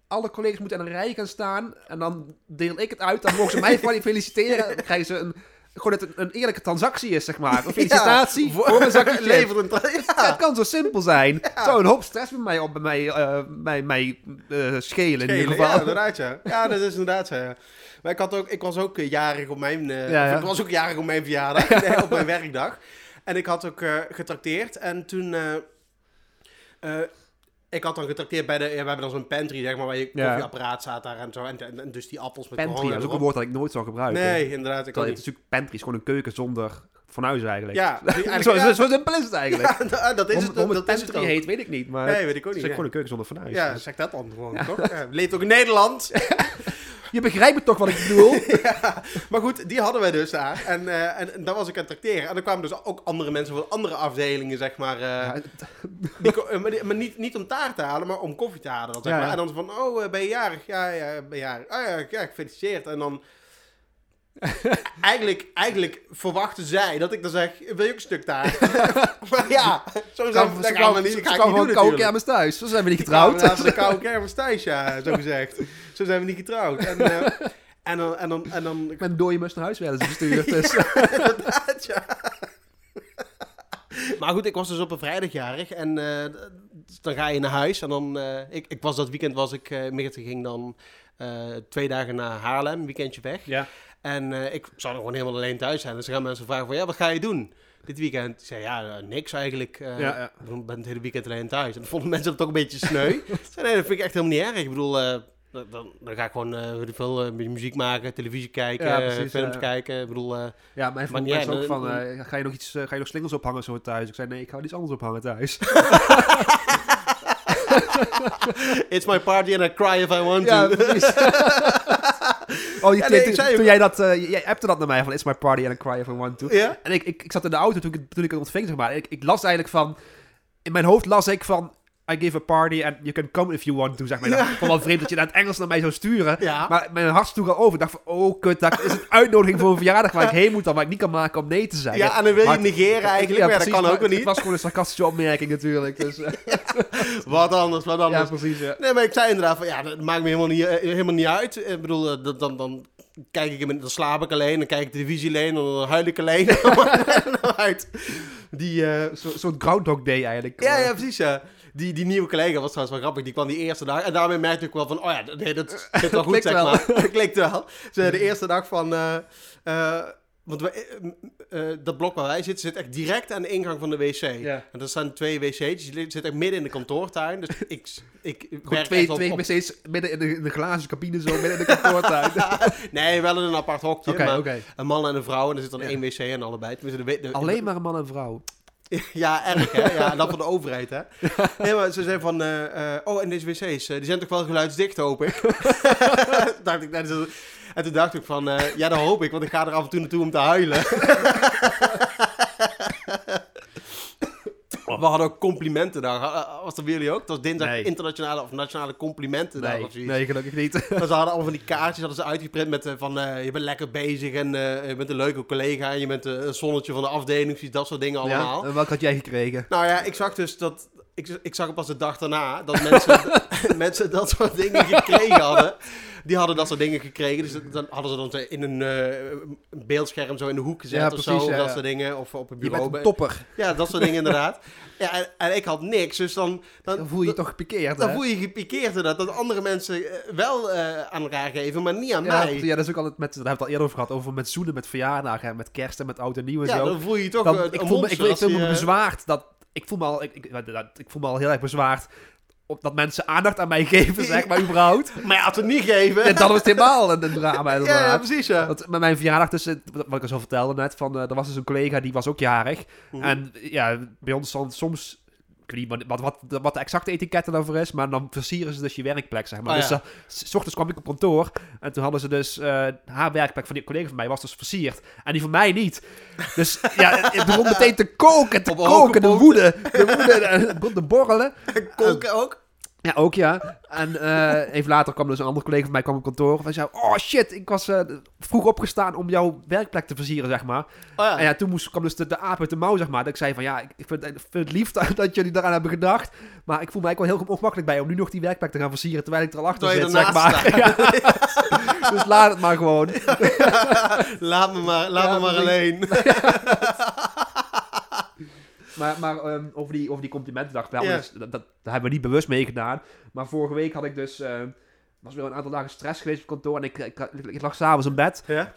Alle collega's moeten in een rij gaan staan. En dan deel ik het uit. Dan mogen ze mij fel- <laughs> feliciteren. Dan krijgen ze een... Gewoon dat het een eerlijke transactie is, zeg maar. Een <laughs> felicitatie Ja, voor een zakje <laughs> Ja, het kan zo simpel zijn. Zou een hoop stress bij mij, op, bij mij, eh, bij mij eh, schelen, in ieder geval. Ja, inderdaad, ja. <laughs> Ja, dat is inderdaad zo, ja. Maar ik, had ook, ik was ook eh, jarig op mijn... Ja, of ja. Ik was ook jarig op mijn verjaardag. nee, op mijn werkdag. En ik had ook getrakteerd. En toen... ik had dan getrakteerd bij de... Ja, we hebben dan zo'n pantry, zeg maar, waar je koffieapparaat staat daar en zo. En, en, en dus die appels met Pantry, dat is ook een woord dat ik nooit zou gebruiken. Nee, inderdaad. Ik Terwijl het is niet. natuurlijk pantry is gewoon een keuken zonder fornuis eigenlijk. Ja, <laughs> eigenlijk- zo, ja. zo, simpel is het eigenlijk. <laughs> Ja, dat is het. Dat het is het ook. heet, weet ik niet. Maar Nee, weet ik ook het is niet. gewoon een keuken zonder fornuis. ja Dus zeg dat dan gewoon, toch? Leeft ook in Nederland. <laughs> Je begrijpt toch wat ik bedoel? <laughs> Ja, maar goed, die hadden wij dus daar. En, eh, en, en daar was ik aan het tracteren. En er kwamen dus ook andere mensen van andere afdelingen, zeg maar. eh, Ja, die eh, maar die- maar niet, niet om taart te halen, maar om koffie te halen. Dan, zeg Ja, maar. ja. En dan van, oh, ben je jarig? Ja, ja, ben je jarig. Oh ja, ja, gefeliciteerd. En dan... <laughs> eigenlijk, eigenlijk verwachten zij dat ik dan zeg, wil je ook een stuk taart? <laughs> maar ja, zo zijn we niet. Ik niet gewoon koude kermis thuis. Zo zijn we niet Ja, getrouwd. de koude kermis thuis, ja, zo gezegd. Zo zijn we niet getrouwd. En, eh, <laughs> en dan... En dan, en dan Ik ben dode mus naar huis ze gestuurd. <laughs> Dus. Inderdaad, ja. <laughs> Maar goed, ik was dus op een vrijdagjarig en eh, dan ga je naar huis en dan, eh, ik, ik was dat weekend was ik, uh, ging dan twee dagen naar Haarlem, weekendje weg. ja. En ik zou er gewoon helemaal alleen thuis zijn. Dus dan gaan mensen vragen van, ja, wat ga je doen dit weekend? Ik zei, ja, niks eigenlijk. Ja, ja. Ik ben het hele weekend alleen thuis. En dan vonden mensen dat toch een beetje sneu. Zei, nee, dat vind ik echt helemaal niet erg. Ik bedoel, dan, dan, dan ga ik gewoon ik veel, eh, muziek maken, televisie kijken, Ja, eh, precies, films kijken. Ik bedoel, ja, Maar ja, mensen ook van, ga, je nog iets, ga je nog slingels ophangen zo thuis? Ik zei, nee, ik ga iets anders ophangen thuis. <laughs> It's my party and I cry if I want to. <laughs> oh, je, Ja, nee, toen- jij dat, eh, jij appte dat naar mij van, it's my party and I cry if I want to. En ik, ik, ik zat in de auto toen ik, het- toen ik het ontving, zeg maar. Ik, ik las eigenlijk van... In mijn hoofd las ik van... I give a party and you can come if you want to, zeg maar. Ik dacht, van wel vreemd dat je naar het Engels naar mij zou sturen. Ja. Maar mijn hart sloeg al over. Ik dacht van, oh kut, dat is een uitnodiging voor een verjaardag waar ik heen moet dan, waar ik niet kan maken om nee te zeggen. ja, en dan wil je Maar- negeren eigenlijk, maar ja, dat precies, kan maar ook wel Het niet. was gewoon een sarcastische opmerking natuurlijk. Dus, eh, <laughs> Wat anders, wat ja, anders. precies, ja. Nee, maar ik zei inderdaad van, ja, dat maakt me helemaal niet, eh, helemaal niet uit. Ik bedoel, eh, dan, dan, dan kijk ik, in- dan slaap ik alleen, dan kijk ik televisie alleen, dan huil ik alleen. <laughs> <laughs> Uit. Die, eh, Zo- Zo'n Groundhog Day eigenlijk. ja, ja, precies, ja. Die, die nieuwe collega was trouwens wel grappig. Die kwam die eerste dag. En daarmee merkte ik wel van, oh ja, dat- nee, dat <laughs> zit wel goed, zeg wel. maar. <laughs> Dat klikt wel. Ze de eerste dag van... eh, eh, want we, eh, dat blok waar wij zitten, zit echt direct aan de ingang van de wc. Ja. En er staan twee wc's. Die zitten echt midden in de kantoortuin. Dus ik, ik Gewoon werk twee, echt op- twee op- wc's midden in de, in de glazen cabine zo, midden in de kantoortuin. <laughs> Nee, wel in een apart hokje. Maar. Een man en een vrouw. En er zit dan Ja. één wc en allebei. Tenminste, de, de, Alleen maar een man en vrouw. <laughs> Ja, erg hè. Ja, en dat van de overheid hè. <laughs> Nee, maar ze zijn van, eh, eh, oh en deze wc's, eh, die zijn toch wel geluidsdicht hoop ik. <laughs> dacht ik, en toen dacht ik van, ja dat hoop ik, want ik ga er af en toe naartoe om te huilen. We hadden ook complimentendag. Eh, Was dat bij jullie ook? Het was dinsdag Nee. internationale of nationale complimentendag Nee, of zoiets. nee, gelukkig niet. <laughs> Maar ze hadden allemaal van die kaartjes hadden ze uitgeprint met eh, van eh, je bent lekker bezig en eh, je bent een leuke collega en je bent een zonnetje van de afdeling, zoiets, dat soort dingen allemaal. Ja, en welke had jij gekregen? Nou ja, ik zag dus dat ik, ik zag het pas de dag daarna dat mensen, <laughs> <laughs> mensen dat soort dingen gekregen hadden. Die hadden dat soort dingen gekregen. Dus dan hadden ze dan zo in een eh, beeldscherm zo in de hoek gezet Ja, of precies, zo. ja, dat soort dingen. Of op een Je bent bureau. een topper. ja, dat soort dingen inderdaad. Ja, en, en ik had niks. Dus dan, dan, Dan voel je je toch gepikeerd, dan hè? voel je je gepikeerd inderdaad. Dat andere mensen eh, wel eh, aan elkaar geven, maar niet aan Ja, mij. ja, dat is ook altijd met, daar hebben we het al eerder over gehad, over met zoenen, met verjaardagen, en met kerst en met oud en nieuw en Ja, zo. dan voel je je toch Dan- ik, een voel me, ik, ik voel me bezwaard dat, ik voel me al, ik, ik, ik voel me al heel erg bezwaard op dat mensen aandacht aan mij geven, zeg maar, überhaupt. <laughs> Maar ja, het niet geven. En dan is het helemaal een, een drama, <laughs> ja, inderdaad. ja, precies ja. Want met mijn verjaardag, dus, wat ik al zo vertelde net, van, eh, er was dus een collega die was ook jarig. Mhm. En ja, bij ons dan soms, ik weet niet wat, wat, wat de exacte etiketten daarvoor is, maar dan versieren ze dus je werkplek, zeg maar. Oh, dus ja. eh, s ochtends kwam ik op kantoor en toen hadden ze dus, eh, haar werkplek van die collega van mij was dus versierd. En die van mij niet. Dus ja, het, begon meteen te koken, te Op koken, de woede. De woede, eh, het begon te borrelen. <laughs> Kolken ook. Ja, ook ja. En eh, even later kwam dus een andere collega van mij kwam op kantoor. En zei, oh shit, ik was eh, vroeg opgestaan om jouw werkplek te versieren, zeg maar. Oh ja. En ja, toen moest, kwam dus de, de aap uit de mouw, zeg maar. Dat ik zei van, ja, ik vind, ik vind het lief dat, dat jullie daaraan hebben gedacht. Maar ik voel me eigenlijk wel heel ongemakkelijk bij om nu nog die werkplek te gaan versieren, terwijl ik er al achter zit, zeg maar. <laughs> Ja. dus laat het maar gewoon. <laughs> laat me maar, laat Ja, me maar alleen. <laughs> Maar, maar ehm, over, die, over die complimentendag, wel, dus dat, hebben we niet bewust mee gedaan. Maar vorige week had ik dus, eh, was weer een aantal dagen stress geweest op kantoor. En ik, ik, ik lag s'avonds in bed. Ja?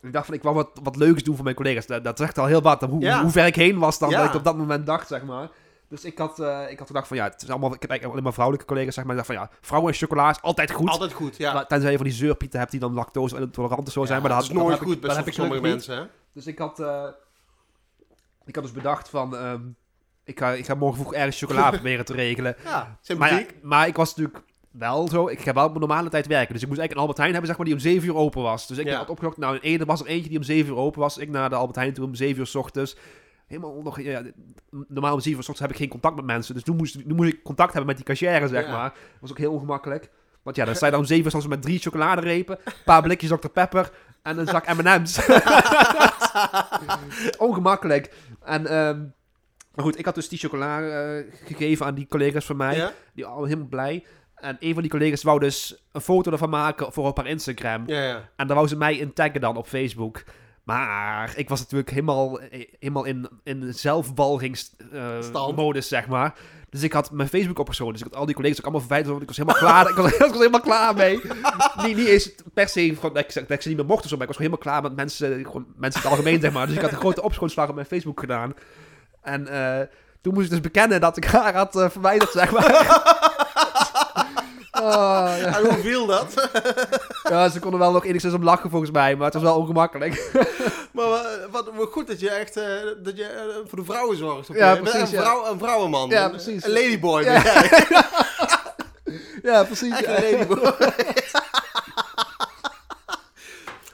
Ik dacht van, ik wou wat, wat leuks doen voor mijn collega's. Dat, dat zegt al heel wat, hoe, Ja. hoe ver ik heen was dan Ja. dat ik op dat moment dacht, zeg maar. Dus ik had, eh, ik had gedacht van, ja, het is allemaal, ik heb eigenlijk alleen maar vrouwelijke collega's, zeg maar. Ik dacht van, ja, vrouwen en chocola is altijd goed. Altijd goed, ja. Maar tenzij je van die zeurpieten hebt die dan lactose intolerant of zo zijn. Ja, maar dat, is nooit dat goed ik, bij ik sommige mensen, hè? Dus ik had, eh, ik had dus bedacht van, ehm, ik, ga, ik ga morgen vroeg ergens chocola <laughs> proberen te regelen. Ja, Maar, ja, maar ik was natuurlijk wel zo, ik ga wel op mijn normale tijd werken. Dus ik moest eigenlijk een Albert Heijn hebben, zeg maar, die om 7 uur open was. Dus ik Ja. had opgezocht, nou, in ene was er eentje die om 7 uur open was. Ik naar de Albert Heijn toe om 7 uur s ochtends. Helemaal nog, ja, normaal om 7 uur s ochtends heb ik geen contact met mensen. Dus toen moest, toen moest ik contact hebben met die cashier, zeg Ja. maar. Dat was ook heel ongemakkelijk. Want ja, dan sta je dan om 7 uur met drie chocoladerepen, een paar blikjes Dr. Pepper en een zak M&M's. <laughs> ongemakkelijk. En, ehm, maar goed, ik had dus die chocola eh, gegeven aan die collega's van mij. Ja? Die waren helemaal blij. En een van die collega's wou dus een foto ervan maken voor op haar Instagram. Ja, ja. En daar wou ze mij in taggen dan op Facebook. Maar ik was natuurlijk helemaal, eh, helemaal in, in zelfbalgingsmodus, Stand. modus zeg maar. Dus ik had mijn Facebook opgeschoten. Dus ik had al die collega's ook allemaal verwijderd. want Ik was helemaal klaar. ik, was, <laughs> ik was helemaal klaar mee. niet, niet eens per se van, dat, ik, dat ik ze niet meer mocht zo. Maar ik was gewoon helemaal klaar met mensen, gewoon, mensen in het algemeen, zeg maar. Dus ik had een grote opschoonslag op mijn Facebook gedaan. En eh, toen moest ik dus bekennen dat ik haar had eh, verwijderd, zeg maar. Oh, ja. En hoe viel dat? ja, ze konden wel nog enigszins om lachen volgens mij, maar het was wel ongemakkelijk. <laughs> maar wat, wat goed dat je echt eh, dat je, eh, voor de vrouwen zorgt. Ja, je- precies, Een, ja. vrouw, een vrouwenman. Ja, precies. Een ladyboy. Ja. <laughs> ja, precies. Echt ja. een ladyboy. <laughs>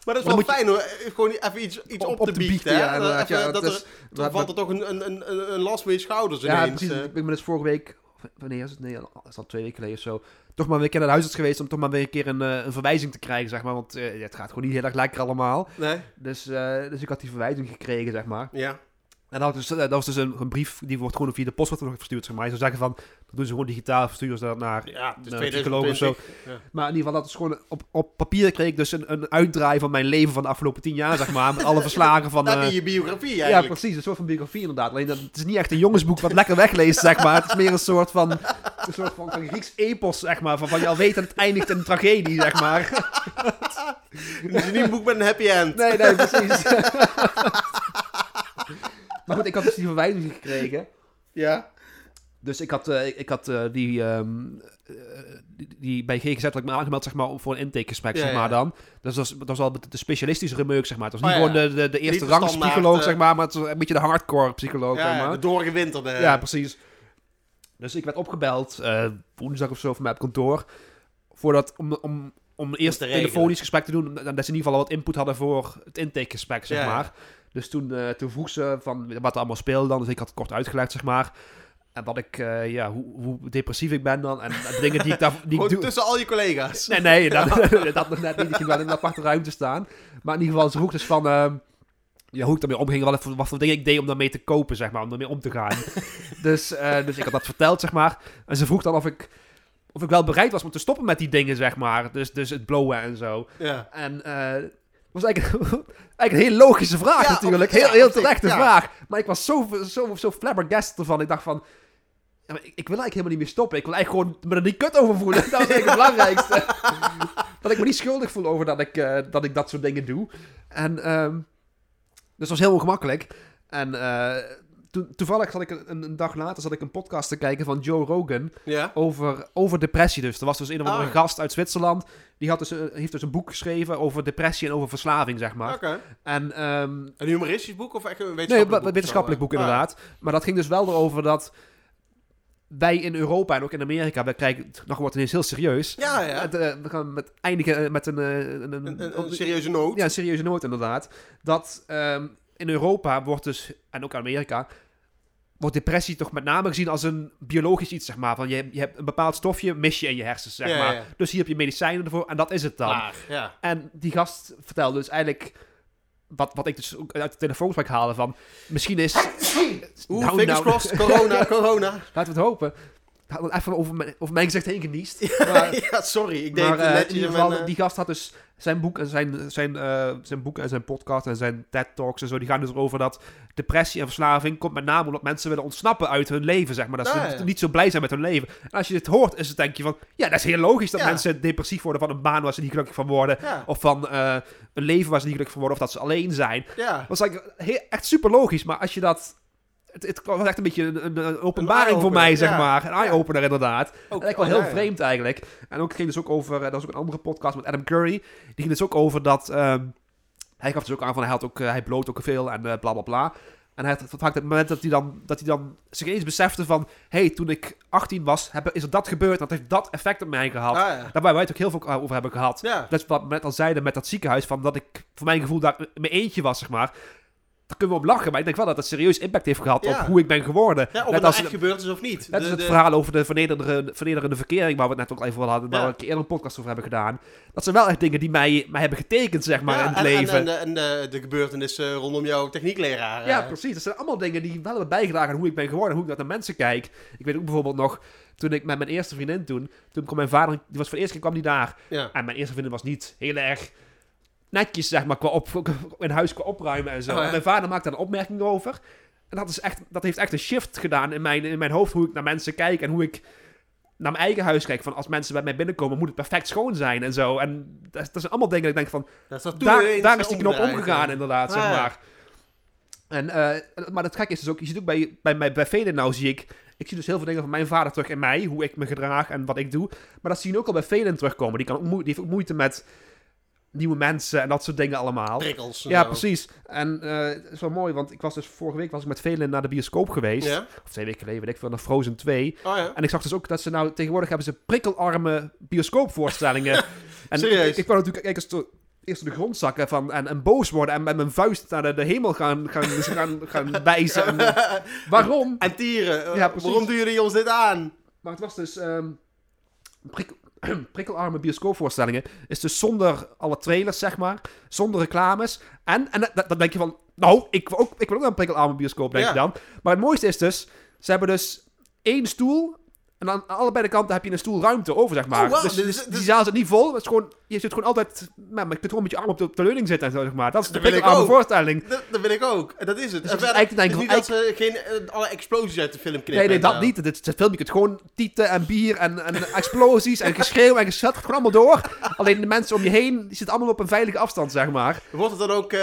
Maar dat is Maar wel moet je- fijn hoor. Gewoon even iets, iets op, Op te te biechten. biechten, hè? ja, Even ja, dat er, dan maar- valt er toch een, een, een, een- last van je schouders Ja, ineens. precies. eh. Ik ben dus vorige week, wanneer is het? Nee, al- is dat twee weken geleden of zo. Toch maar weer een keer naar huis geweest om toch maar weer een keer een, eh, een verwijzing te krijgen, zeg maar. Want eh, het gaat gewoon niet heel erg lekker allemaal. Nee? Dus, eh, dus ik had die verwijzing gekregen, zeg maar. Ja. En dat, was dus, dat was dus een, een brief, die wordt gewoon via de post wordt verstuurd, zeg maar. Je zou zeggen van, dat doen ze gewoon digitaal, versturen ze dat naar Ja, psycholoog of 2020. zo. Ja. Maar in ieder geval, dat is gewoon op, op papier kreeg ik dus een, een uitdraai van mijn leven van de afgelopen tien jaar, zeg maar. Met alle verslagen van... <laughs> Heb eh, je je biografie ja, eigenlijk. precies. Een soort van biografie inderdaad. Alleen dat, het is niet echt een jongensboek wat lekker wegleest, zeg maar. Het is meer een soort van, een soort van, van Grieks epos, zeg maar. Van, van je al weet dat het eindigt in een tragedie, zeg maar. <laughs> Het is niet een boek met een happy end. Nee, nee, precies. <laughs> goed, ik had dus die verwijzing gekregen. Ja. Dus ik had, eh, ik, had eh, die, ehm, eh, die, die bij GGZ had ik me aangemeld zeg maar, voor een intakegesprek, Ja, zeg maar ja. dan. Dus dat was, dat was al de, specialistische remeuk, zeg maar. Het was Oh, niet ja, gewoon de, de, de eerste de rang standaard, psycholoog, eh, zeg maar, maar het was een beetje de hardcore psycholoog, zeg Ja, maar. de doorgewinterde. Ja, precies. Dus ik werd opgebeld, woensdag of zo, van mij op kantoor. Voordat, om, om, om eerst een telefonisch gesprek te doen. Dat ze in ieder geval wat input hadden voor het intakegesprek, zeg maar. Dus toen, eh, toen vroeg ze van wat er allemaal speelde dan. Dus ik had het kort uitgelegd, zeg maar. En wat ik, eh, ja, hoe, hoe depressief ik ben dan. En dingen die ik daar die ik doe. tussen al je collega's. Nee, nee, <laughs> dat, dat nog net niet. Ik ging wel in een aparte ruimte staan. Maar in ieder geval, ze vroeg dus van... ehm, ja, hoe ik daarmee omging, wat, voor- wat voor dingen ik deed om daarmee te kopen, zeg maar, om daarmee om te gaan. <laughs> dus, eh, dus ik had dat verteld, zeg maar. En ze vroeg dan of ik, of ik wel bereid was om te stoppen met die dingen, zeg maar. Dus, dus het blowen en zo. Ja. En was eigenlijk, <laughs> eigenlijk een hele logische vraag Ja, natuurlijk. op- Heel, ja, heel terechte ja. vraag. Maar ik was zo, zo, zo flabbergasted ervan. Ik dacht van... Ik, ik wil eigenlijk helemaal niet meer stoppen. Ik wil eigenlijk gewoon me er niet kut over voelen. <laughs> Dat is eigenlijk het belangrijkste. <laughs> dat ik me niet schuldig voel over dat ik, eh, dat, ik dat soort dingen doe. En ehm, dus dat was heel ongemakkelijk. En eh, toevallig zat ik een, een dag later zat ik een podcast te kijken van Joe Rogan Ja. over, over depressie dus. Er was dus een of andere Ah. gast uit Zwitserland. Die had dus, eh, heeft dus een boek geschreven over depressie en over verslaving, zeg maar. En, ehm, Een humoristisch boek of echt een nee, wetenschappelijk een boek? wetenschappelijk boek eh. inderdaad. Maar dat ging dus wel erover dat wij in Europa en ook in Amerika, we krijgen, nog wordt ineens heel serieus. Ah. Ja, ja. Eh, we gaan met eindigen eh, met een, een, een, Een, een, een serieuze noot. ja, een serieuze noot inderdaad. Dat ehm, in Europa wordt dus, en ook in Amerika, wordt depressie toch met name gezien als een biologisch iets, zeg maar. Van je, je hebt een bepaald stofje, mis je in je hersens, zeg Ja, maar. ja, ja. Dus hier heb je medicijnen ervoor en dat is het dan. En die gast vertelde dus eigenlijk, wat, wat ik dus ook uit de telefoonspraak haalde van, misschien is... Oeh, Nou, fingers nou. crossed, corona, <laughs> corona. Laten we het hopen. Had even over mijn, over mijn gezicht heen geniest. <laughs> Maar, <laughs> ja, sorry, ik maar het eh, in ieder geval, eh, die gast had dus zijn boek en zijn, zijn, eh, zijn boek en zijn podcast en zijn TED Talks en zo. Die gaan dus over dat depressie en verslaving komt met name omdat mensen willen ontsnappen uit hun leven, zeg maar. Dat ze Ah, ja. niet zo blij zijn met hun leven. En als je dit hoort, is het denk je van, ja, dat is heel logisch dat Ja. mensen depressief worden van een baan waar ze niet gelukkig van worden. Ja, Of van een leven waar ze niet gelukkig van worden, of dat ze alleen zijn. ja. Dat was eigenlijk echt super logisch, maar als je dat... Het, het was echt een beetje een, een, een openbaring voor mij, zeg ja. maar. Een eye-opener inderdaad. Ook, eigenlijk wel heel ja, vreemd eigenlijk. En ook ging dus ook over, eh, dat was ook een andere podcast met Adam Curry. Die ging dus ook over dat, ehm, hij gaf dus ook aan van hij had ook, eh, hij bloot ook veel en eh, bla bla bla. En hij had vaak het moment dat hij dan, dat hij dan zich eens besefte van, hey, toen ik 18 was, heb, is er dat gebeurd, dat heeft dat effect op mij gehad. Ah, ja. Daar waar wij het ook heel veel over hebben gehad. Ja. Dat is wat we net al zeiden met dat ziekenhuis, van dat ik voor mijn gevoel daar mijn eentje was, zeg maar. Daar kunnen we op lachen, maar ik denk wel dat het serieus impact heeft gehad Ja. op hoe ik ben geworden. Ja, of net het als nou echt gebeurd is of niet. Net als De- het de- verhaal over de vernederende, vernederende verkering, waar we het net ook even over hadden, waar Ja. we een keer eerder een podcast over hebben gedaan. Dat zijn wel echt dingen die mij, mij hebben getekend, zeg maar, in het en, leven. En, en, de- en de, de gebeurtenissen rondom jouw techniekleraar. ja, eh. precies. Dat zijn allemaal dingen die wel hebben bijgedragen aan hoe ik ben geworden, hoe ik naar de mensen kijk. Ik weet ook bijvoorbeeld nog, toen ik met mijn eerste vriendin toen, toen kwam mijn vader, die was voor de eerste keer kwam die daar. En mijn eerste vriendin was niet heel erg netjes, zeg maar, qua op, in huis qua opruimen en zo. Oh, ja. En mijn vader maakte daar een opmerking over. En dat, is echt, dat heeft echt een shift gedaan in mijn, in mijn hoofd, hoe ik naar mensen kijk en hoe ik naar mijn eigen huis kijk. Van als mensen bij mij binnenkomen, moet het perfect schoon zijn en zo. En dat, dat zijn allemaal dingen dat ik denk van, Dat is daar, is die knop omgegaan, inderdaad, zeg Ah, maar. En, eh, maar het gekke is dus ook, je ziet ook bij, bij, bij, bij velen nou, zie ik, ik zie dus heel veel dingen van mijn vader terug in mij, hoe ik me gedraag en wat ik doe. Maar dat zie je ook al bij velen terugkomen. Die, kan die heeft ook moeite met nieuwe mensen en dat soort dingen allemaal. Prikkels. Ja, precies. En eh, het is wel mooi, want ik was dus vorige week was ik met velen naar de bioscoop geweest. Of twee weken geleden, weet ik veel, naar Frozen 2. Oh ja. En ik zag dus ook dat ze nou tegenwoordig hebben ze prikkelarme bioscoopvoorstellingen. <laughs> en Serieus? Ik, ik wou natuurlijk eerst, door- eerst de grond zakken van, en, en boos worden en met mijn vuist naar de, de hemel gaan, gaan, gaan, gaan <laughs> wijzen. En, eh, waarom? En tieren. Ja, precies. waarom doen jullie ons dit aan? Maar het was dus ehm, prik- <clears throat> prikkelarme bioscoopvoorstellingen. Is dus zonder alle trailers, zeg maar. Zonder reclames. En, en dat- dan denk je van... Nou, ik wil ook, ik wil ook naar een prikkelarme bioscoop, denk Ja. je dan. Maar het mooiste is dus... Ze hebben dus één stoel... En aan allebei de kanten heb je een stoelruimte over, zeg maar. Oh, dus, dus die zaal zit niet vol. Het is gewoon, je zit gewoon altijd... Maar je kunt gewoon met je arm op de, op de leuning zitten en zo, zeg maar. Dat is de prikkelarme voorstelling. Dat, dat wil ik ook. En dat is het. Dus En het is verder- eigenlijk het is niet dat ze geen, eh, alle explosies uit de film knippen. Nee, nee, dat niet. Het, het film, je kunt gewoon tieten en bier en, en explosies en geschreeuw en geschat. Het gaat gewoon allemaal door. Alleen de mensen om je heen, die zitten allemaal op een veilige afstand, zeg maar. Wordt het dan ook eh,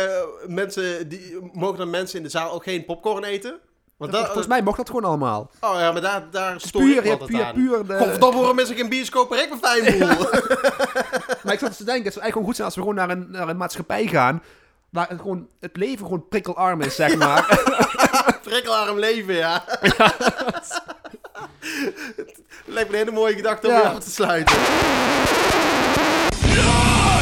mensen... Die, mogen dan mensen in de zaal ook geen popcorn eten? Want dat, Volgens mij mocht dat gewoon allemaal. Oh ja, maar daar, daar stoor puur, ik ja, puur, aan. puur de... Godverdomme, waarom mensen geen bioscoop en ik een fijn? <laughs> <laughs> Maar ik zat dus te denken, het zou eigenlijk gewoon goed zijn als we gewoon naar een, naar een maatschappij gaan. Waar het, gewoon, het leven gewoon prikkelarm is, zeg maar. <laughs> Prikkelarm leven, ja. Het lijkt me een hele mooie gedachte om Ja. af te sluiten. Ja!